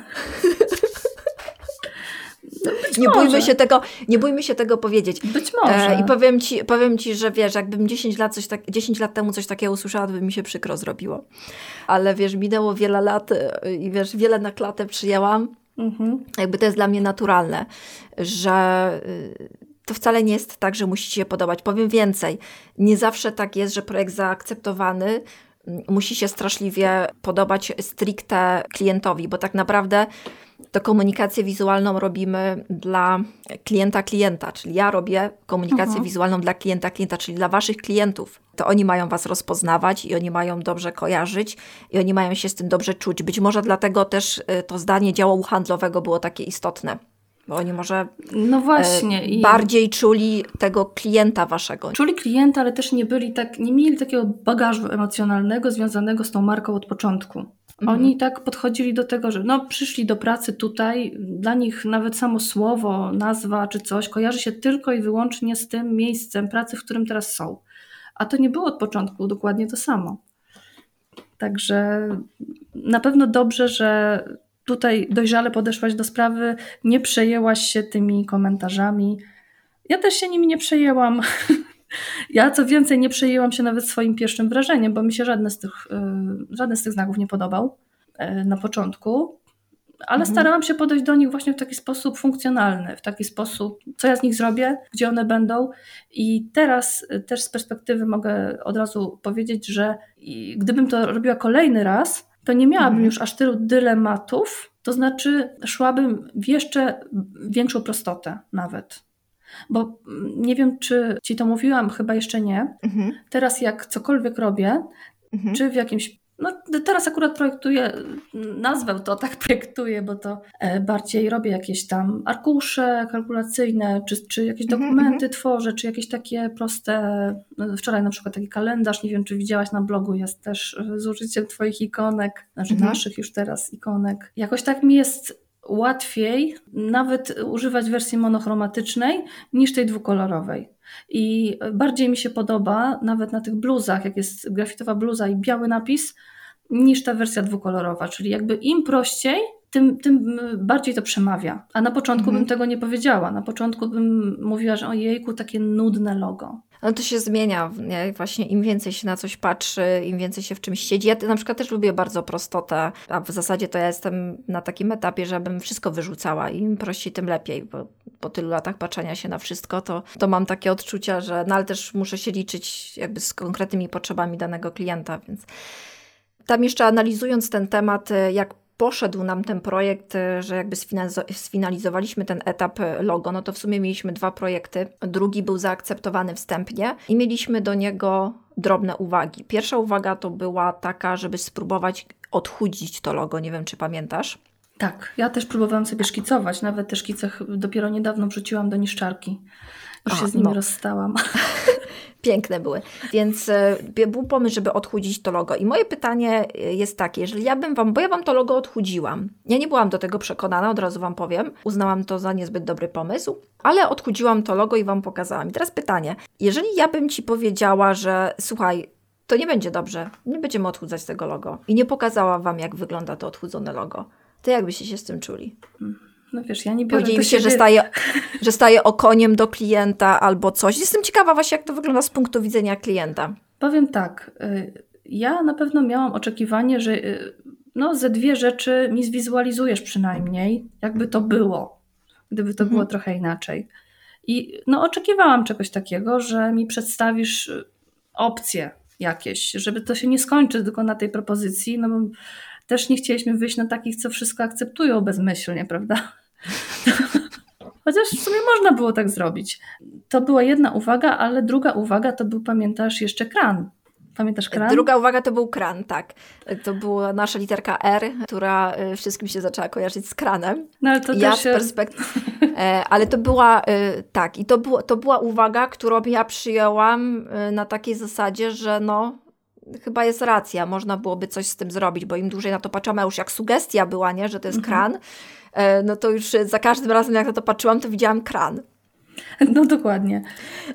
No nie bójmy, się tego, nie bójmy się tego powiedzieć. Być może. E, I powiem ci, powiem ci, że wiesz, jakbym 10 lat, coś tak, 10 lat temu coś takiego usłyszała, to by mi się przykro zrobiło. Ale wiesz, minęło wiele lat e, i wiesz, wiele na klatę przyjęłam. Mhm. Jakby to jest dla mnie naturalne, że y, to wcale nie jest tak, że musi się podobać. Powiem więcej, nie zawsze tak jest, że projekt zaakceptowany mm, musi się straszliwie podobać stricte klientowi, bo tak naprawdę to komunikację wizualną robimy dla klienta klienta, czyli ja robię komunikację mhm. wizualną dla klienta klienta, czyli dla waszych klientów. To oni mają was rozpoznawać i oni mają dobrze kojarzyć i oni mają się z tym dobrze czuć. Być może dlatego też y, to zdanie działu handlowego było takie istotne bo oni może no właśnie, e, bardziej czuli tego klienta waszego. Czuli klienta, ale też nie byli tak, nie mieli takiego bagażu emocjonalnego związanego z tą marką od początku. Mhm. Oni tak podchodzili do tego, że no, przyszli do pracy tutaj, dla nich nawet samo słowo, nazwa czy coś kojarzy się tylko i wyłącznie z tym miejscem pracy, w którym teraz są. A to nie było od początku dokładnie to samo. Także na pewno dobrze, że tutaj dojrzale podeszłaś do sprawy, nie przejęłaś się tymi komentarzami. Ja też się nimi nie przejęłam. Ja co więcej, nie przejęłam się nawet swoim pierwszym wrażeniem, bo mi się żadne z tych, y, żaden z tych znaków nie podobał y, na początku, ale mhm. starałam się podejść do nich właśnie w taki sposób funkcjonalny, w taki sposób, co ja z nich zrobię, gdzie one będą. I teraz y, też z perspektywy mogę od razu powiedzieć, że gdybym to robiła kolejny raz, to nie miałabym mhm. już aż tylu dylematów, to znaczy szłabym w jeszcze większą prostotę nawet. Bo mm, nie wiem, czy ci to mówiłam, chyba jeszcze nie. Mhm. Teraz, jak cokolwiek robię, mhm. czy w jakimś no, teraz akurat projektuję, nazwę to tak projektuję, bo to e, bardziej robię jakieś tam arkusze kalkulacyjne, czy, czy jakieś mhm, dokumenty mm-hmm. tworzę, czy jakieś takie proste. No, wczoraj na przykład taki kalendarz, nie wiem czy widziałaś na blogu, jest też e, z użyciem Twoich ikonek, znaczy mm-hmm. naszych już teraz ikonek. Jakoś tak mi jest łatwiej nawet używać wersji monochromatycznej niż tej dwukolorowej. I bardziej mi się podoba, nawet na tych bluzach, jak jest grafitowa bluza i biały napis, niż ta wersja dwukolorowa. Czyli jakby im prościej, tym, tym bardziej to przemawia. A na początku mhm. bym tego nie powiedziała. Na początku bym mówiła, że ojejku, takie nudne logo. No to się zmienia. Nie? Właśnie im więcej się na coś patrzy, im więcej się w czymś siedzi. Ja na przykład też lubię bardzo prostotę, a w zasadzie to ja jestem na takim etapie, żebym wszystko wyrzucała. Im prościej, tym lepiej, bo po tylu latach patrzenia się na wszystko, to, to mam takie odczucia, że no ale też muszę się liczyć jakby z konkretnymi potrzebami danego klienta, więc tam jeszcze analizując ten temat, jak poszedł nam ten projekt, e, że jakby sfinalizowaliśmy ten etap e, logo, no to w sumie mieliśmy dwa projekty. Drugi był zaakceptowany wstępnie i mieliśmy do niego drobne uwagi. Pierwsza uwaga to była taka, żeby spróbować odchudzić to logo. Nie wiem, czy pamiętasz? Tak, ja też próbowałam sobie szkicować. Nawet te szkice dopiero niedawno wrzuciłam do niszczarki. Już się z nimi no. rozstałam. Piękne były. Więc e, był pomysł, żeby odchudzić to logo. I moje pytanie e, jest takie, jeżeli ja bym Wam, bo ja Wam to logo odchudziłam. Ja nie byłam do tego przekonana, od razu Wam powiem. Uznałam to za niezbyt dobry pomysł, ale odchudziłam to logo i Wam pokazałam. I teraz pytanie, jeżeli ja bym Ci powiedziała, że słuchaj, to nie będzie dobrze, nie będziemy odchudzać tego logo i nie pokazała Wam, jak wygląda to odchudzone logo, to jak byście się z tym czuli? Hmm. No wiesz, ja nie biorę Powiedzieli się, że staje, że staje okoniem do klienta albo coś. Jestem ciekawa właśnie, jak to wygląda z punktu widzenia klienta. Powiem tak, y, ja na pewno miałam oczekiwanie, że y, no, ze dwie rzeczy mi zwizualizujesz przynajmniej, jakby to było, gdyby to mhm. było trochę inaczej. I no, oczekiwałam czegoś takiego, że mi przedstawisz y, opcje jakieś, żeby to się nie skończy tylko na tej propozycji, no bo też nie chcieliśmy wyjść na takich, co wszystko akceptują bezmyślnie, prawda? Chociaż w sumie można było tak zrobić. To była jedna uwaga, ale druga uwaga to był, pamiętasz, jeszcze kran. Pamiętasz kran? Druga uwaga to był kran, tak. To była nasza literka R, która y, wszystkim się zaczęła kojarzyć z kranem. No ale to ja też się... perspektywy. Ale to była, y, tak, i to, było, to była uwaga, którą ja przyjęłam y, na takiej zasadzie, że no, chyba jest racja, można byłoby coś z tym zrobić, bo im dłużej na to patrzyłam, a już jak sugestia była, nie, że to jest mhm. kran, no to już za każdym razem jak na to patrzyłam, to widziałam kran. No dokładnie.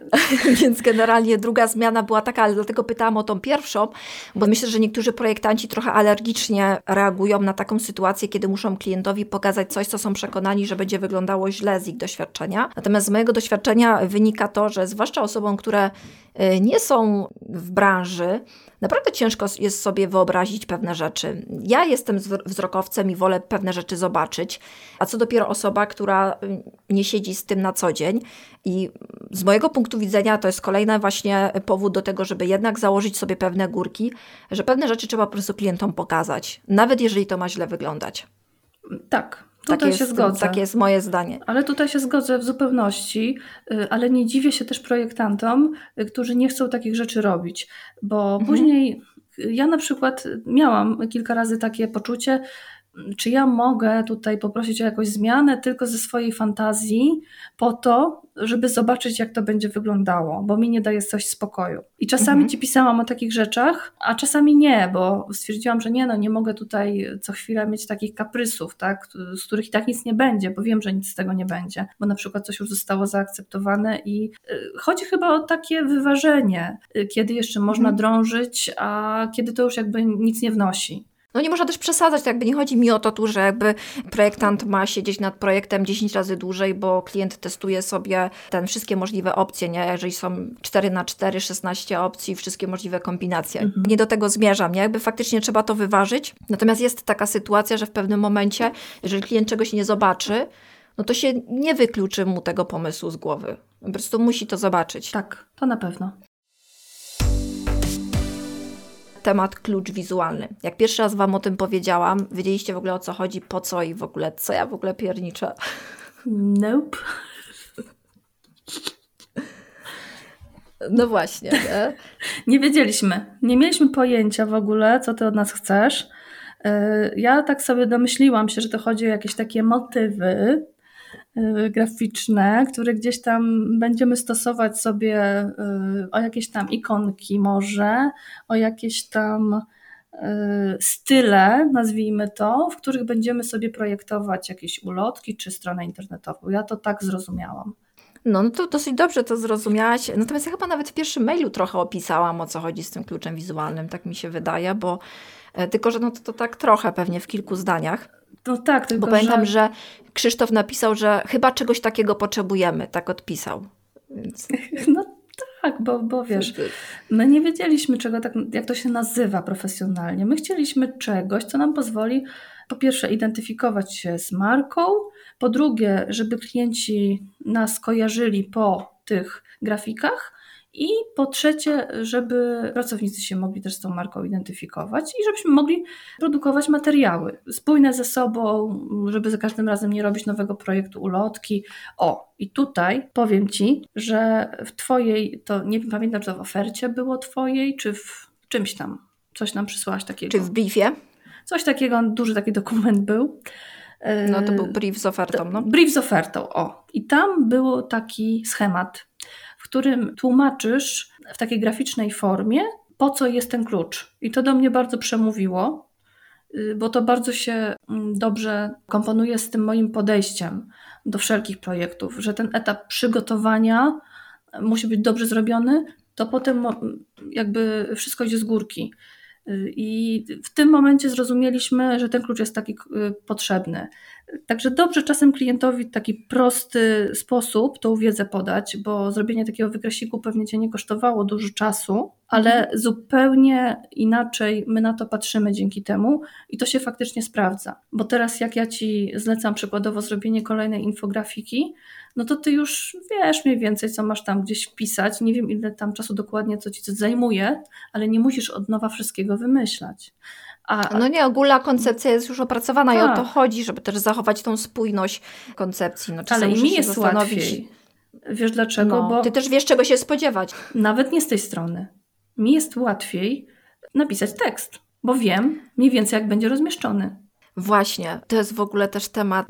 Więc generalnie druga zmiana była taka, ale dlatego pytałam o tą pierwszą, bo myślę, że niektórzy projektanci trochę alergicznie reagują na taką sytuację, kiedy muszą klientowi pokazać coś, co są przekonani, że będzie wyglądało źle z ich doświadczenia. Natomiast z mojego doświadczenia wynika to, że zwłaszcza osobom, które nie są w branży, Naprawdę ciężko jest sobie wyobrazić pewne rzeczy. Ja jestem wzrokowcem i wolę pewne rzeczy zobaczyć, a co dopiero osoba, która y, nie siedzi z tym na co dzień. I z mojego punktu widzenia to jest kolejny właśnie powód do tego, żeby jednak założyć sobie pewne górki, że pewne rzeczy trzeba po prostu klientom pokazać, nawet jeżeli to ma źle wyglądać. Tak, Tutaj tak jest, się zgodzę. Takie jest moje zdanie. Ale tutaj się zgodzę w zupełności, y, ale nie dziwię się też projektantom, y, którzy nie chcą takich rzeczy robić, bo mhm. później ja na przykład miałam kilka razy takie poczucie, czy ja mogę tutaj poprosić o jakąś zmianę tylko ze swojej fantazji, po to, żeby zobaczyć, jak to będzie wyglądało, bo mi nie daje coś spokoju. I czasami mhm. ci pisałam o takich rzeczach, a czasami nie, bo stwierdziłam, że nie, no nie mogę tutaj co chwilę mieć takich kaprysów, tak, z których i tak nic nie będzie, bo wiem, że nic z tego nie będzie, bo na przykład coś już zostało zaakceptowane i y, chodzi chyba o takie wyważenie, y, kiedy jeszcze można mhm. drążyć, a kiedy to już jakby nic nie wnosi. No nie można też przesadzać, to jakby nie chodzi mi o to tu, że jakby projektant ma siedzieć nad projektem 10 razy dłużej, bo klient testuje sobie ten wszystkie możliwe opcje, nie? Jeżeli są 4 na 4, 16 opcji, wszystkie możliwe kombinacje. Mhm. Nie do tego zmierzam, nie? Jakby faktycznie trzeba to wyważyć. Natomiast jest taka sytuacja, że w pewnym momencie, jeżeli klient czegoś nie zobaczy, no to się nie wykluczy mu tego pomysłu z głowy. Po prostu musi to zobaczyć. Tak, to na pewno temat klucz wizualny. Jak pierwszy raz Wam o tym powiedziałam, wiedzieliście w ogóle o co chodzi, po co i w ogóle, co ja w ogóle pierniczę? Nope. No właśnie. Nie? nie wiedzieliśmy. Nie mieliśmy pojęcia w ogóle, co Ty od nas chcesz. Y, ja tak sobie domyśliłam się, że to chodzi o jakieś takie motywy, graficzne, które gdzieś tam będziemy stosować sobie y, o jakieś tam ikonki może, o jakieś tam y, style, nazwijmy to, w których będziemy sobie projektować jakieś ulotki czy stronę internetową. Ja to tak zrozumiałam. No, no to dosyć dobrze to zrozumiałaś. Natomiast ja chyba nawet w pierwszym mailu trochę opisałam, o co chodzi z tym kluczem wizualnym, tak mi się wydaje, bo e, tylko, że no to, to tak trochę pewnie w kilku zdaniach. No tak, tylko Bo pamiętam, że... że Krzysztof napisał, że chyba czegoś takiego potrzebujemy, tak odpisał. Więc... No tak, bo, bo wiesz, my nie wiedzieliśmy, czego tak, jak to się nazywa profesjonalnie. My chcieliśmy czegoś, co nam pozwoli po pierwsze identyfikować się z marką, po drugie, żeby klienci nas kojarzyli po tych grafikach, i po trzecie, żeby pracownicy się mogli też z tą marką identyfikować i żebyśmy mogli produkować materiały spójne ze sobą, żeby za każdym razem nie robić nowego projektu ulotki. O, i tutaj powiem Ci, że w Twojej, to nie pamiętam, czy to w ofercie było Twojej, czy w czymś tam, coś nam przysłałaś takiego. Czy w briefie? Coś takiego, duży taki dokument był. No to był brief z ofertą. No. Brief z ofertą, o. I tam był taki schemat którym tłumaczysz w takiej graficznej formie, po co jest ten klucz. I to do mnie bardzo przemówiło, y, bo to bardzo się mm, dobrze komponuje z tym moim podejściem do wszelkich projektów, że ten etap przygotowania musi być dobrze zrobiony, to potem jakby wszystko idzie z górki. I w tym momencie zrozumieliśmy, że ten klucz jest taki y, potrzebny. Także dobrze czasem klientowi w taki prosty sposób tą wiedzę podać, bo zrobienie takiego wykreśliku pewnie Cię nie kosztowało dużo czasu, ale mhm. zupełnie inaczej my na to patrzymy dzięki temu i to się faktycznie sprawdza. Bo teraz jak ja Ci zlecam przykładowo zrobienie kolejnej infografiki, no to Ty już wiesz mniej więcej, co masz tam gdzieś wpisać. Nie wiem, ile tam czasu dokładnie co Ci zajmuje, ale nie musisz od nowa wszystkiego wymyślać. A, no nie, ogólna koncepcja jest już opracowana tak. i o to tak. chodzi, żeby też zachować tą spójność koncepcji. No, Ale mi jest łatwiej. Wiesz dlaczego? No, Bo ty też wiesz, czego się spodziewać. Nawet nie z tej strony. mi jest łatwiej napisać tekst, bo wiem mniej więcej, jak będzie rozmieszczony. Właśnie, to jest w ogóle też temat.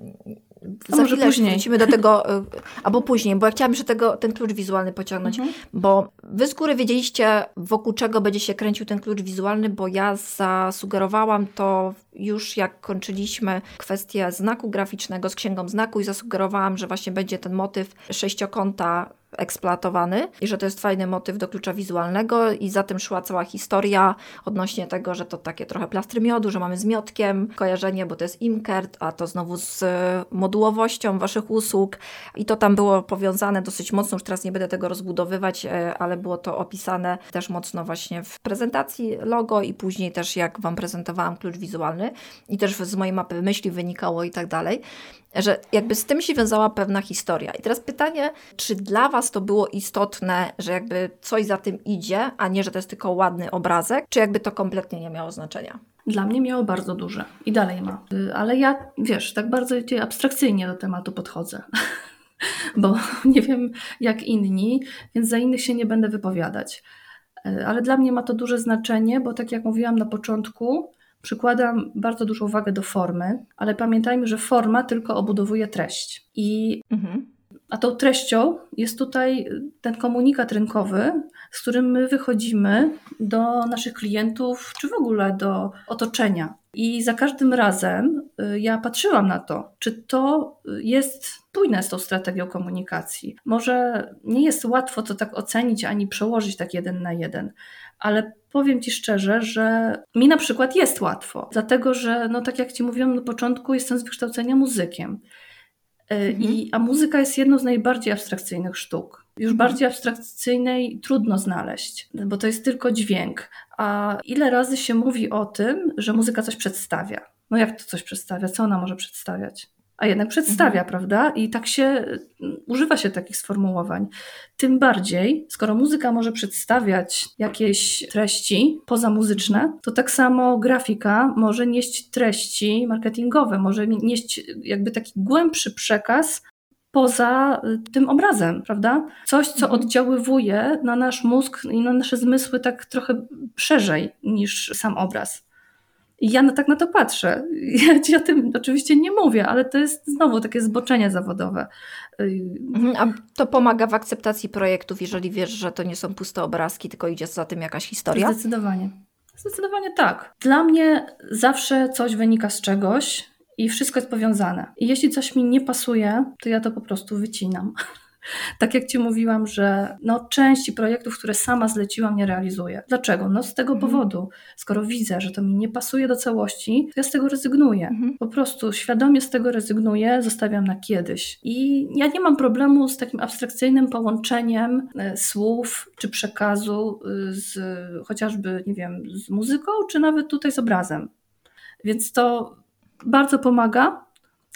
A może później. wrócimy do tego, y, albo później, bo ja chciałam jeszcze tego, ten klucz wizualny pociągnąć, Mhm. bo wy z góry wiedzieliście, wokół czego będzie się kręcił ten klucz wizualny, bo ja zasugerowałam to już jak kończyliśmy kwestię znaku graficznego z księgą znaku i zasugerowałam, że właśnie będzie ten motyw sześciokąta eksploatowany i że to jest fajny motyw do klucza wizualnego i za tym szła cała historia odnośnie tego, że to takie trochę plastry miodu, że mamy z miodkiem kojarzenie, bo to jest Imkert, a to znowu z e, modułowością waszych usług. I to tam było powiązane dosyć mocno, już teraz nie będę tego rozbudowywać, e, ale było to opisane też mocno właśnie w prezentacji logo i później też jak wam prezentowałam klucz wizualny i też z mojej mapy myśli wynikało i tak dalej że jakby z tym się wiązała pewna historia. I teraz pytanie, czy dla Was to było istotne, że jakby coś za tym idzie, a nie, że to jest tylko ładny obrazek, czy jakby to kompletnie nie miało znaczenia? Dla mnie miało bardzo duże i dalej ma. Y, Ale ja, wiesz, tak bardzo abstrakcyjnie do tematu podchodzę, bo nie wiem jak inni, więc za innych się nie będę wypowiadać. Y, Ale dla mnie ma to duże znaczenie, bo tak jak mówiłam na początku, przykładam bardzo dużą uwagę do formy, ale pamiętajmy, że forma tylko obudowuje treść. I Mhm. a tą treścią jest tutaj ten komunikat rynkowy, z którym my wychodzimy do naszych klientów, czy w ogóle do otoczenia. I za każdym razem y, ja patrzyłam na to, czy to jest spójne z tą strategią komunikacji. Może nie jest łatwo to tak ocenić ani przełożyć tak jeden na jeden, ale powiem Ci szczerze, że mi na przykład jest łatwo, dlatego że, no tak jak Ci mówiłam na początku, jestem z wykształcenia muzykiem. Y, I, a muzyka jest jedną z najbardziej abstrakcyjnych sztuk. Już bardziej abstrakcyjnej trudno znaleźć, bo to jest tylko dźwięk. A ile razy się mówi o tym, że muzyka coś przedstawia? No jak to coś przedstawia? Co ona może przedstawiać? A jednak przedstawia, prawda? I tak się mm, używa się takich sformułowań. Tym bardziej, skoro muzyka może przedstawiać jakieś treści pozamuzyczne, to tak samo grafika może nieść treści marketingowe, może nieść jakby taki głębszy przekaz poza y, tym obrazem, prawda? Coś, co Mhm. oddziaływuje na nasz mózg i na nasze zmysły tak trochę szerzej niż sam obraz. I ja tak na to patrzę. Ja ci o tym oczywiście nie mówię, ale to jest znowu takie zboczenie zawodowe. Mhm. A to pomaga w akceptacji projektów, jeżeli wiesz, że to nie są puste obrazki, tylko idzie za tym jakaś historia? Zdecydowanie. Zdecydowanie tak. Dla mnie zawsze coś wynika z czegoś i wszystko jest powiązane. I jeśli coś mi nie pasuje, to ja to po prostu wycinam. Tak jak Ci mówiłam, że no, części projektów, które sama zleciłam, nie realizuję. Dlaczego? No z tego Mhm. powodu. Skoro widzę, że to mi nie pasuje do całości, to ja z tego rezygnuję. Mhm. Po prostu świadomie z tego rezygnuję, zostawiam na kiedyś. I ja nie mam problemu z takim abstrakcyjnym połączeniem e, słów czy przekazu y, z chociażby, nie wiem, z muzyką, czy nawet tutaj z obrazem. Więc to bardzo pomaga,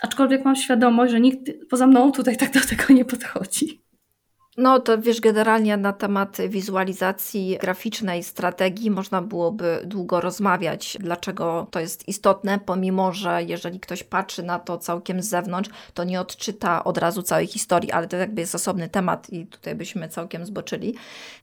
aczkolwiek mam świadomość, że nikt poza mną tutaj tak do tego nie podchodzi. No to wiesz, generalnie na temat wizualizacji graficznej, strategii można byłoby długo rozmawiać, dlaczego to jest istotne, pomimo że jeżeli ktoś patrzy na to całkiem z zewnątrz, to nie odczyta od razu całej historii, ale to jakby jest osobny temat i tutaj byśmy całkiem zboczyli.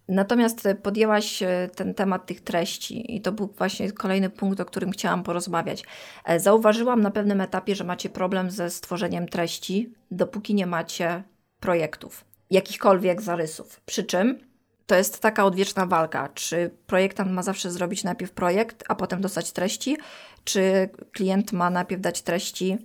Natomiast podjęłaś e, ten temat tych treści i to był właśnie kolejny punkt, o którym chciałam porozmawiać. E, Zauważyłam na pewnym etapie, że macie problem ze stworzeniem treści, dopóki nie macie projektów jakichkolwiek zarysów. Przy czym to jest taka odwieczna walka, czy projektant ma zawsze zrobić najpierw projekt, a potem dostać treści, czy klient ma najpierw dać treści,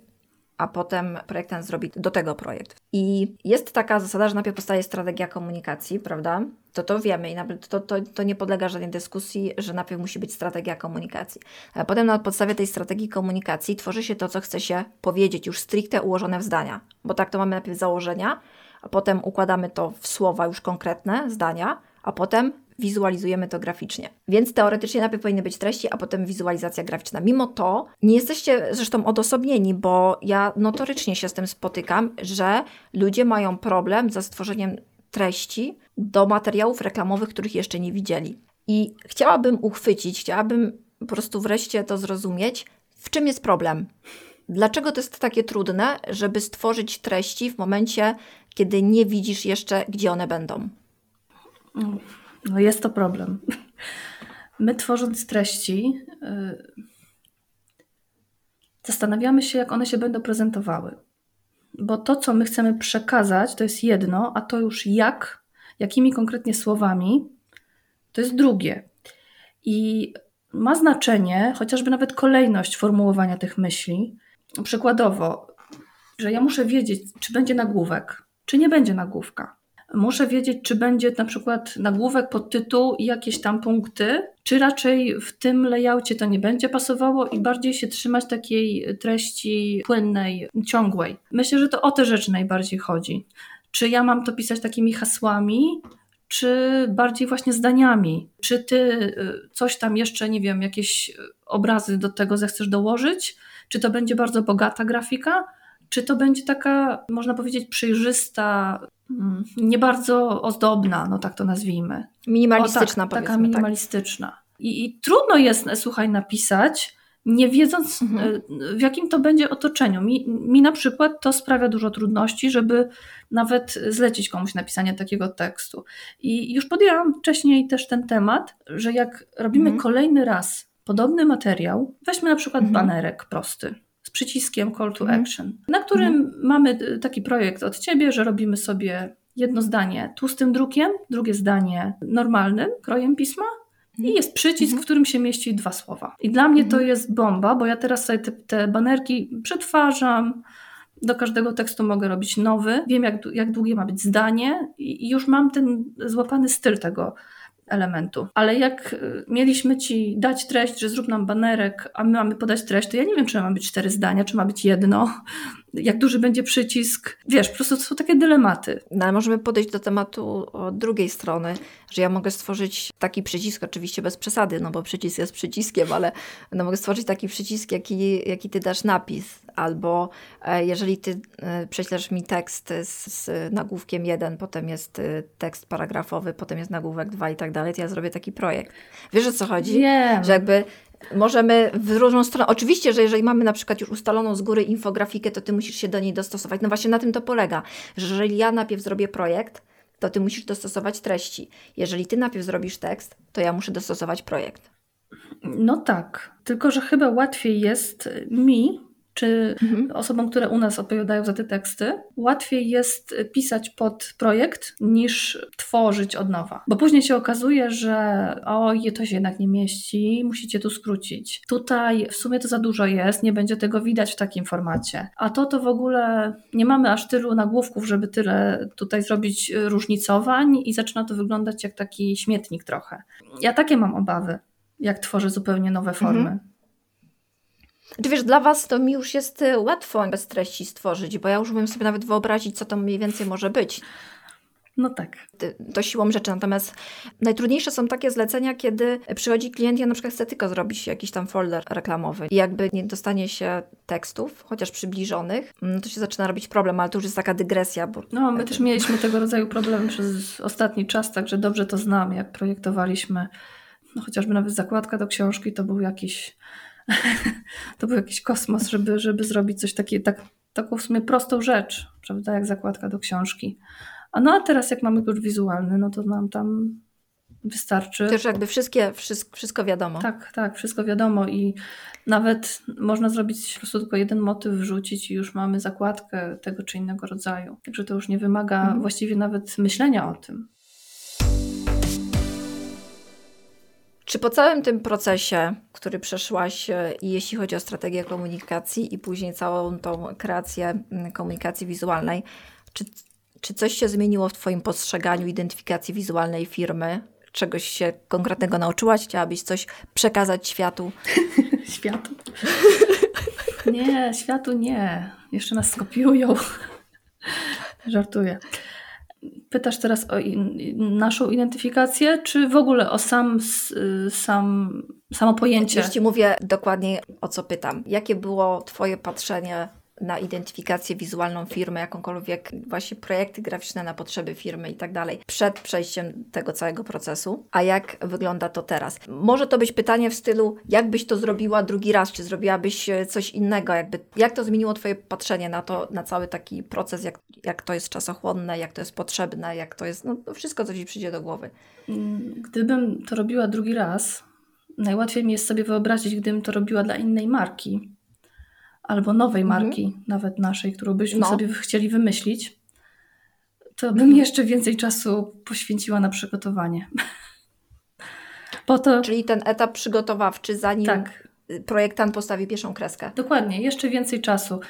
a potem projektant zrobi do tego projekt. I jest taka zasada, że najpierw powstaje strategia komunikacji, prawda? To to wiemy i to, to, to nie podlega żadnej dyskusji, że najpierw musi być strategia komunikacji. A potem na podstawie tej strategii komunikacji tworzy się to, co chce się powiedzieć, już stricte ułożone w zdania. Bo tak to mamy najpierw założenia, a potem układamy to w słowa już konkretne, zdania, a potem wizualizujemy to graficznie. Więc teoretycznie najpierw powinny być treści, a potem wizualizacja graficzna. Mimo to nie jesteście zresztą odosobnieni, bo ja notorycznie się z tym spotykam, że ludzie mają problem ze stworzeniem treści do materiałów reklamowych, których jeszcze nie widzieli. I chciałabym uchwycić, chciałabym po prostu wreszcie to zrozumieć, w czym jest problem. Dlaczego to jest takie trudne, żeby stworzyć treści w momencie, kiedy nie widzisz jeszcze, gdzie one będą? No jest to problem. My tworząc treści, yy, zastanawiamy się, jak one się będą prezentowały. Bo to, co my chcemy przekazać, to jest jedno, a to już jak, jakimi konkretnie słowami, to jest drugie. I ma znaczenie chociażby nawet kolejność formułowania tych myśli. Przykładowo, że ja muszę wiedzieć, czy będzie nagłówek, czy nie będzie nagłówka. Muszę wiedzieć, czy będzie na przykład nagłówek, podtytuł i jakieś tam punkty, czy raczej w tym layoutie to nie będzie pasowało i bardziej się trzymać takiej treści płynnej, ciągłej. Myślę, że to o te rzeczy najbardziej chodzi. Czy ja mam to pisać takimi hasłami, czy bardziej właśnie zdaniami? Czy ty y, coś tam jeszcze, nie wiem, jakieś obrazy do tego zechcesz dołożyć? Czy to będzie bardzo bogata grafika? Czy to będzie taka, można powiedzieć, przejrzysta, mm, nie bardzo ozdobna, no tak to nazwijmy. Minimalistyczna, o, tak, Taka tak. minimalistyczna. Tak. I, I, trudno jest, słuchaj, napisać, nie wiedząc mhm. E, w jakim to będzie otoczeniu. Mi, mi na przykład to sprawia dużo trudności, żeby nawet zlecić komuś napisanie takiego tekstu. I już podjęłam wcześniej też ten temat, że jak robimy mhm. kolejny raz podobny materiał, weźmy na przykład mhm. banerek prosty przyciskiem call to mhm. action, na którym mhm. mamy taki projekt od ciebie, że robimy sobie jedno zdanie tłustym drukiem, drugie zdanie normalnym krojem pisma i jest przycisk, mhm. w którym się mieści dwa słowa. I dla mnie to mhm. jest bomba, bo ja teraz sobie te, te banerki przetwarzam, do każdego tekstu mogę robić nowy, wiem jak, jak długie ma być zdanie i już mam ten złapany styl tego elementu. Ale jak y, mieliśmy ci dać treść, że zrób nam banerek, a my mamy podać treść, to ja nie wiem, czy ma być cztery zdania, czy ma być jedno, jak duży będzie przycisk. Wiesz, po prostu to są takie dylematy. No, ale możemy podejść do tematu od drugiej strony, że ja mogę stworzyć taki przycisk, oczywiście bez przesady, no bo przycisk jest przyciskiem, ale no mogę stworzyć taki przycisk, jaki, jaki ty dasz napis. Albo e, jeżeli ty e, prześlesz mi tekst z, z nagłówkiem jeden, potem jest e, tekst paragrafowy, potem jest nagłówek dwa i tak dalej, to ja zrobię taki projekt. Wiesz o co chodzi? Wiem. Że jakby Możemy w różną stronę. Oczywiście, że jeżeli mamy na przykład już ustaloną z góry infografikę, to ty musisz się do niej dostosować. No właśnie na tym to polega, że jeżeli ja najpierw zrobię projekt, to ty musisz dostosować treści. Jeżeli ty najpierw zrobisz tekst, to ja muszę dostosować projekt. No tak, tylko że chyba łatwiej jest mi czy mhm. osobom, które u nas odpowiadają za te teksty, łatwiej jest pisać pod projekt niż tworzyć od nowa. Bo później się okazuje, że oj, to się jednak nie mieści, musicie tu skrócić. Tutaj w sumie to za dużo jest, nie będzie tego widać w takim formacie. A to to w ogóle nie mamy aż tylu nagłówków, żeby tyle tutaj zrobić różnicowań i zaczyna to wyglądać jak taki śmietnik trochę. Ja takie mam obawy, jak tworzę zupełnie nowe formy. Mhm. Czy wiesz, dla Was to mi już jest y, łatwo bez treści stworzyć, bo ja już umiem sobie nawet wyobrazić, co to mniej więcej może być. No tak. To siłą rzeczy. Natomiast najtrudniejsze są takie zlecenia, kiedy przychodzi klient, ja na przykład chcę tylko zrobić jakiś tam folder reklamowy i jakby nie dostanie się tekstów, chociaż przybliżonych, no to się zaczyna robić problem, ale to już jest taka dygresja. Bo... No, my też mieliśmy tego rodzaju problemy przez ostatni czas, także dobrze to znam, jak projektowaliśmy, no chociażby nawet zakładka do książki, to był jakiś to był jakiś kosmos, żeby, żeby zrobić coś takiego, tak, taką w sumie prostą rzecz, prawda, jak zakładka do książki. A no a teraz jak mamy klucz wizualny, no to nam tam wystarczy. Też jakby wszystkie, wszystko, wszystko wiadomo. Tak, tak, wszystko wiadomo i nawet można zrobić po prostu tylko jeden motyw, wrzucić i już mamy zakładkę tego czy innego rodzaju. Także to już nie wymaga mhm. właściwie nawet myślenia o tym. Czy po całym tym procesie, który przeszłaś, e, jeśli chodzi o strategię komunikacji i później całą tą kreację mm, komunikacji wizualnej, czy, czy coś się zmieniło w Twoim postrzeganiu identyfikacji wizualnej firmy? Czegoś się konkretnego nauczyłaś? Chciałabyś coś przekazać światu? światu? nie, światu nie. Jeszcze nas skopiują. Żartuję. Pytasz teraz o in, naszą identyfikację, czy w ogóle o sam, sam, samo pojęcie? Już Ci mówię dokładnie o co pytam. Jakie było Twoje patrzenie na identyfikację wizualną firmy, jakąkolwiek właśnie projekty graficzne na potrzeby firmy i tak dalej, przed przejściem tego całego procesu. A jak wygląda to teraz? Może to być pytanie w stylu, jak byś to zrobiła drugi raz, czy zrobiłabyś e, coś innego, jakby, jak to zmieniło Twoje patrzenie na to, na cały taki proces, jak, jak to jest czasochłonne, jak to jest potrzebne, jak to jest, no wszystko, co Ci przyjdzie do głowy. Mm, gdybym to robiła drugi raz, najłatwiej mi jest sobie wyobrazić, gdybym to robiła dla innej marki albo nowej mhm. marki, mhm. nawet naszej, którą byśmy no. sobie chcieli wymyślić, to bym mhm. jeszcze więcej czasu poświęciła na przygotowanie. To... Czyli ten etap przygotowawczy, zanim tak. projektant postawi pierwszą kreskę. Dokładnie, jeszcze więcej czasu.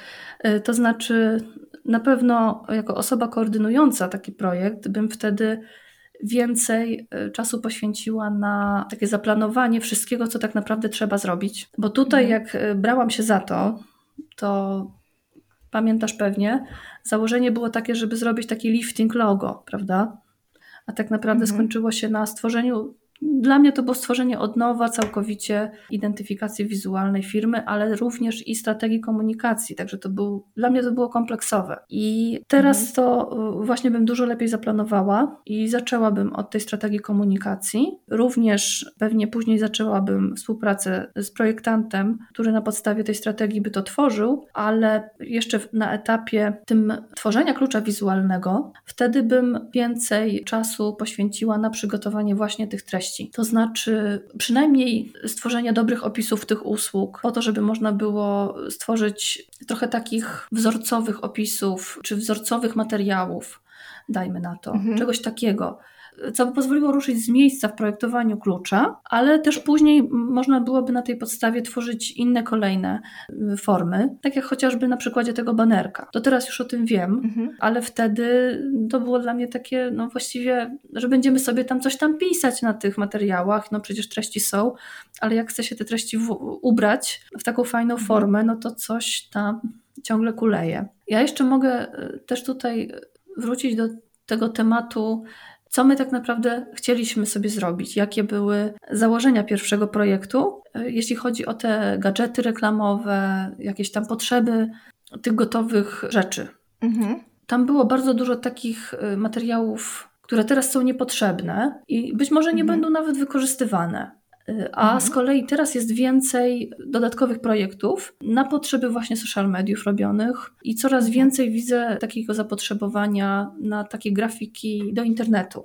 Y, to znaczy, na pewno jako osoba koordynująca taki projekt, bym wtedy więcej y, czasu poświęciła na takie zaplanowanie wszystkiego, co tak naprawdę trzeba zrobić. Bo tutaj, mhm. jak y, brałam się za to, to pamiętasz pewnie, założenie było takie, żeby zrobić taki lifting logo, prawda? A tak naprawdę mhm. skończyło się na stworzeniu dla mnie to było stworzenie od nowa całkowicie identyfikacji wizualnej firmy, ale również i strategii komunikacji. Także to był, dla mnie to było kompleksowe. I teraz mhm. to y, właśnie bym dużo lepiej zaplanowała i zaczęłabym od tej strategii komunikacji. Również pewnie później zaczęłabym współpracę z projektantem, który na podstawie tej strategii by to tworzył, ale jeszcze na etapie tym tworzenia klucza wizualnego, wtedy bym więcej czasu poświęciła na przygotowanie właśnie tych treści treści. To znaczy przynajmniej stworzenie dobrych opisów tych usług, po to, żeby można było stworzyć trochę takich wzorcowych opisów czy wzorcowych materiałów, dajmy na to, mhm. czegoś takiego co by pozwoliło ruszyć z miejsca w projektowaniu klucza, ale też później można byłoby na tej podstawie tworzyć inne kolejne y, formy, tak jak chociażby na przykładzie tego banerka. To teraz już o tym wiem, mhm. ale wtedy to było dla mnie takie, no właściwie, że będziemy sobie tam coś tam pisać na tych materiałach, no przecież treści są, ale jak chce się te treści w, ubrać w taką fajną mhm. formę, no to coś tam ciągle kuleje. Ja jeszcze mogę y, też tutaj wrócić do tego tematu co my tak naprawdę chcieliśmy sobie zrobić, jakie były założenia pierwszego projektu, e, jeśli chodzi o te gadżety reklamowe, jakieś tam potrzeby tych gotowych rzeczy. Mhm. Tam było bardzo dużo takich e, materiałów, które teraz są niepotrzebne i być może nie mhm. będą nawet wykorzystywane. A mhm. z kolei teraz jest więcej dodatkowych projektów na potrzeby właśnie social mediów robionych i coraz mhm. więcej widzę takiego zapotrzebowania na takie grafiki do internetu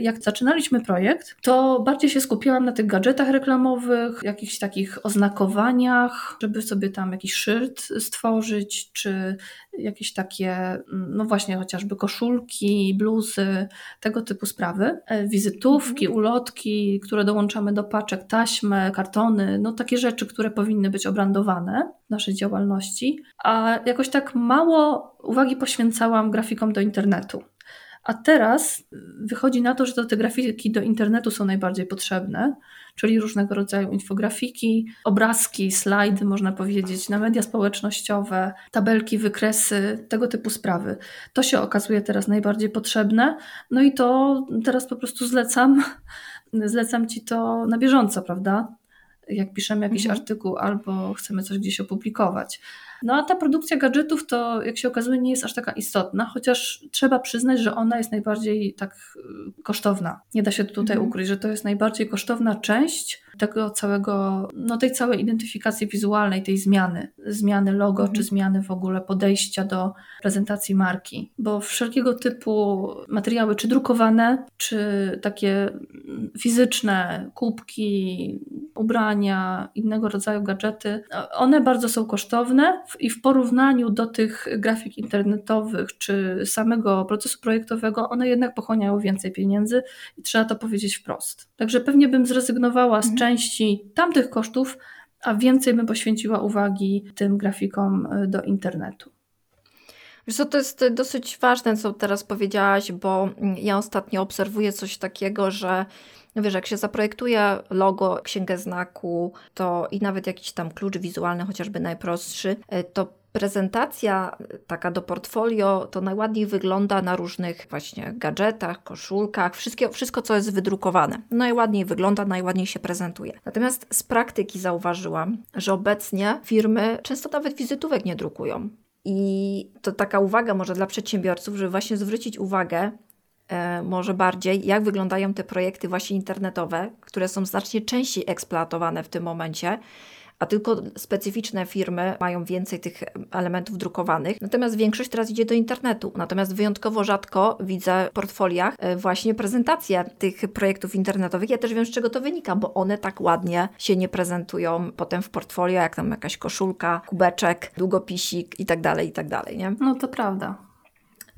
jak zaczynaliśmy projekt, to bardziej się skupiłam na tych gadżetach reklamowych, jakichś takich oznakowaniach, żeby sobie tam jakiś szyld stworzyć, czy jakieś takie, no właśnie chociażby koszulki, bluzy, tego typu sprawy. E, wizytówki, mhm. ulotki, które dołączamy do paczek, taśmy, kartony, no takie rzeczy, które powinny być obrandowane w naszej działalności. A jakoś tak mało uwagi poświęcałam grafikom do internetu. A teraz wychodzi na to, że to te grafiki do internetu są najbardziej potrzebne, czyli różnego rodzaju infografiki, obrazki, slajdy, można powiedzieć, na media społecznościowe, tabelki, wykresy, tego typu sprawy. To się okazuje teraz najbardziej potrzebne. No i to teraz po prostu zlecam, zlecam ci to na bieżąco, prawda? Jak piszemy jakiś mhm. artykuł albo chcemy coś gdzieś opublikować. No a ta produkcja gadżetów to, jak się okazuje, nie jest aż taka istotna, chociaż trzeba przyznać, że ona jest najbardziej tak y, kosztowna. Nie da się tutaj mhm. ukryć, że to jest najbardziej kosztowna część tego całego, no tej całej identyfikacji wizualnej, tej zmiany, zmiany logo, mhm. czy zmiany w ogóle podejścia do prezentacji marki, bo wszelkiego typu materiały, czy drukowane, czy takie fizyczne, kubki, ubrania, innego rodzaju gadżety, one bardzo są kosztowne i w porównaniu do tych grafik internetowych, czy samego procesu projektowego, one jednak pochłaniają więcej pieniędzy i trzeba to powiedzieć wprost. Także pewnie bym zrezygnowała z mhm części tamtych kosztów, a więcej bym poświęciła uwagi tym grafikom do internetu. Wiesz co, to jest dosyć ważne, co teraz powiedziałaś, bo ja ostatnio obserwuję coś takiego, że wiesz, jak się zaprojektuje logo, księgę znaku, to i nawet jakiś tam klucz wizualny, chociażby najprostszy, e, to prezentacja taka do portfolio to najładniej wygląda na różnych właśnie gadżetach, koszulkach, wszystkie, wszystko co jest wydrukowane. Najładniej wygląda, najładniej się prezentuje. Natomiast z praktyki zauważyłam, że obecnie firmy często nawet wizytówek nie drukują. I to taka uwaga może dla przedsiębiorców, żeby właśnie zwrócić uwagę e, może bardziej, jak wyglądają te projekty właśnie internetowe, które są znacznie częściej eksploatowane w tym momencie a tylko specyficzne firmy mają więcej tych elementów drukowanych. Natomiast większość teraz idzie do internetu. Natomiast wyjątkowo rzadko widzę w portfoliach e, właśnie prezentacje tych projektów internetowych. Ja też wiem, z czego to wynika, bo one tak ładnie się nie prezentują potem w portfolio, jak tam jakaś koszulka, kubeczek, długopisik i tak dalej, i tak dalej, nie? No to prawda.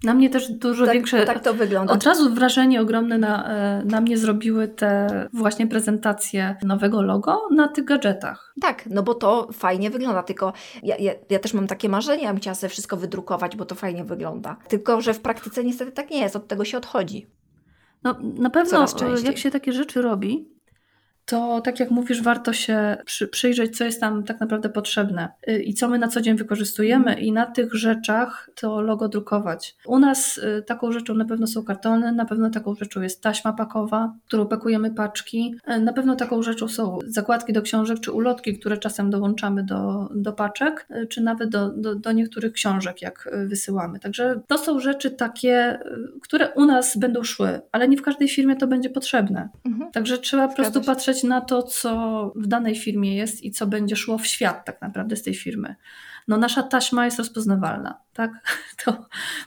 Na mnie też dużo tak, większe. Tak to wygląda. Od razu wrażenie ogromne na, e, na mnie zrobiły te właśnie prezentacje nowego logo na tych gadżetach. Tak, no bo to fajnie wygląda, tylko ja, ja, ja też mam takie marzenia, ja bym chciała sobie wszystko wydrukować, bo to fajnie wygląda. Tylko, że w praktyce niestety tak nie jest, od tego się odchodzi. No na pewno jak się takie rzeczy robi, to tak jak mówisz, warto się przy, przyjrzeć, co jest tam tak naprawdę potrzebne y, i co my na co dzień wykorzystujemy, mm. i na tych rzeczach to logo drukować. U nas y, taką rzeczą na pewno są kartony, na pewno taką rzeczą jest taśma pakowa, którą pakujemy paczki, y, na pewno taką rzeczą są zakładki do książek czy ulotki, które czasem dołączamy do, do paczek, czy nawet do, do, do niektórych książek, jak wysyłamy. Także to są rzeczy takie, które u nas będą szły, ale nie w każdej firmie to będzie potrzebne. Mhm. Także trzeba po prostu patrzeć na to, co w danej firmie jest i co będzie szło w świat tak naprawdę z tej firmy. No nasza taśma jest rozpoznawalna, tak? To,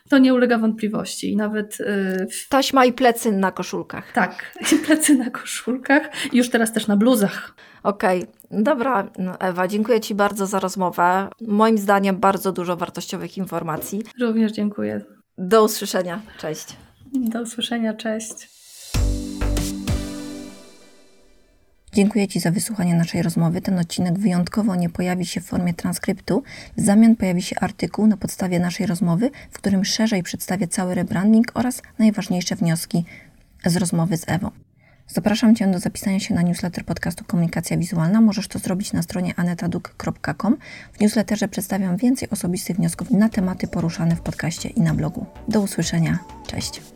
to nie ulega wątpliwości. I nawet... Yy, taśma i plecy na koszulkach. Tak, i plecy na koszulkach i już teraz też na bluzach. Okej, okay. dobra no, Ewa, dziękuję Ci bardzo za rozmowę. Moim zdaniem bardzo dużo wartościowych informacji. Również dziękuję. Do usłyszenia, cześć. Do usłyszenia, cześć. Dziękuję Ci za wysłuchanie naszej rozmowy. Ten odcinek wyjątkowo nie pojawi się w formie transkryptu. W zamian pojawi się artykuł na podstawie naszej rozmowy, w którym szerzej przedstawię cały rebranding oraz najważniejsze wnioski z rozmowy z Ewą. Zapraszam Cię do zapisania się na newsletter podcastu Komunikacja Wizualna. Możesz to zrobić na stronie anetaduk.com. W newsletterze przedstawiam więcej osobistych wniosków na tematy poruszane w podcaście i na blogu. Do usłyszenia. Cześć.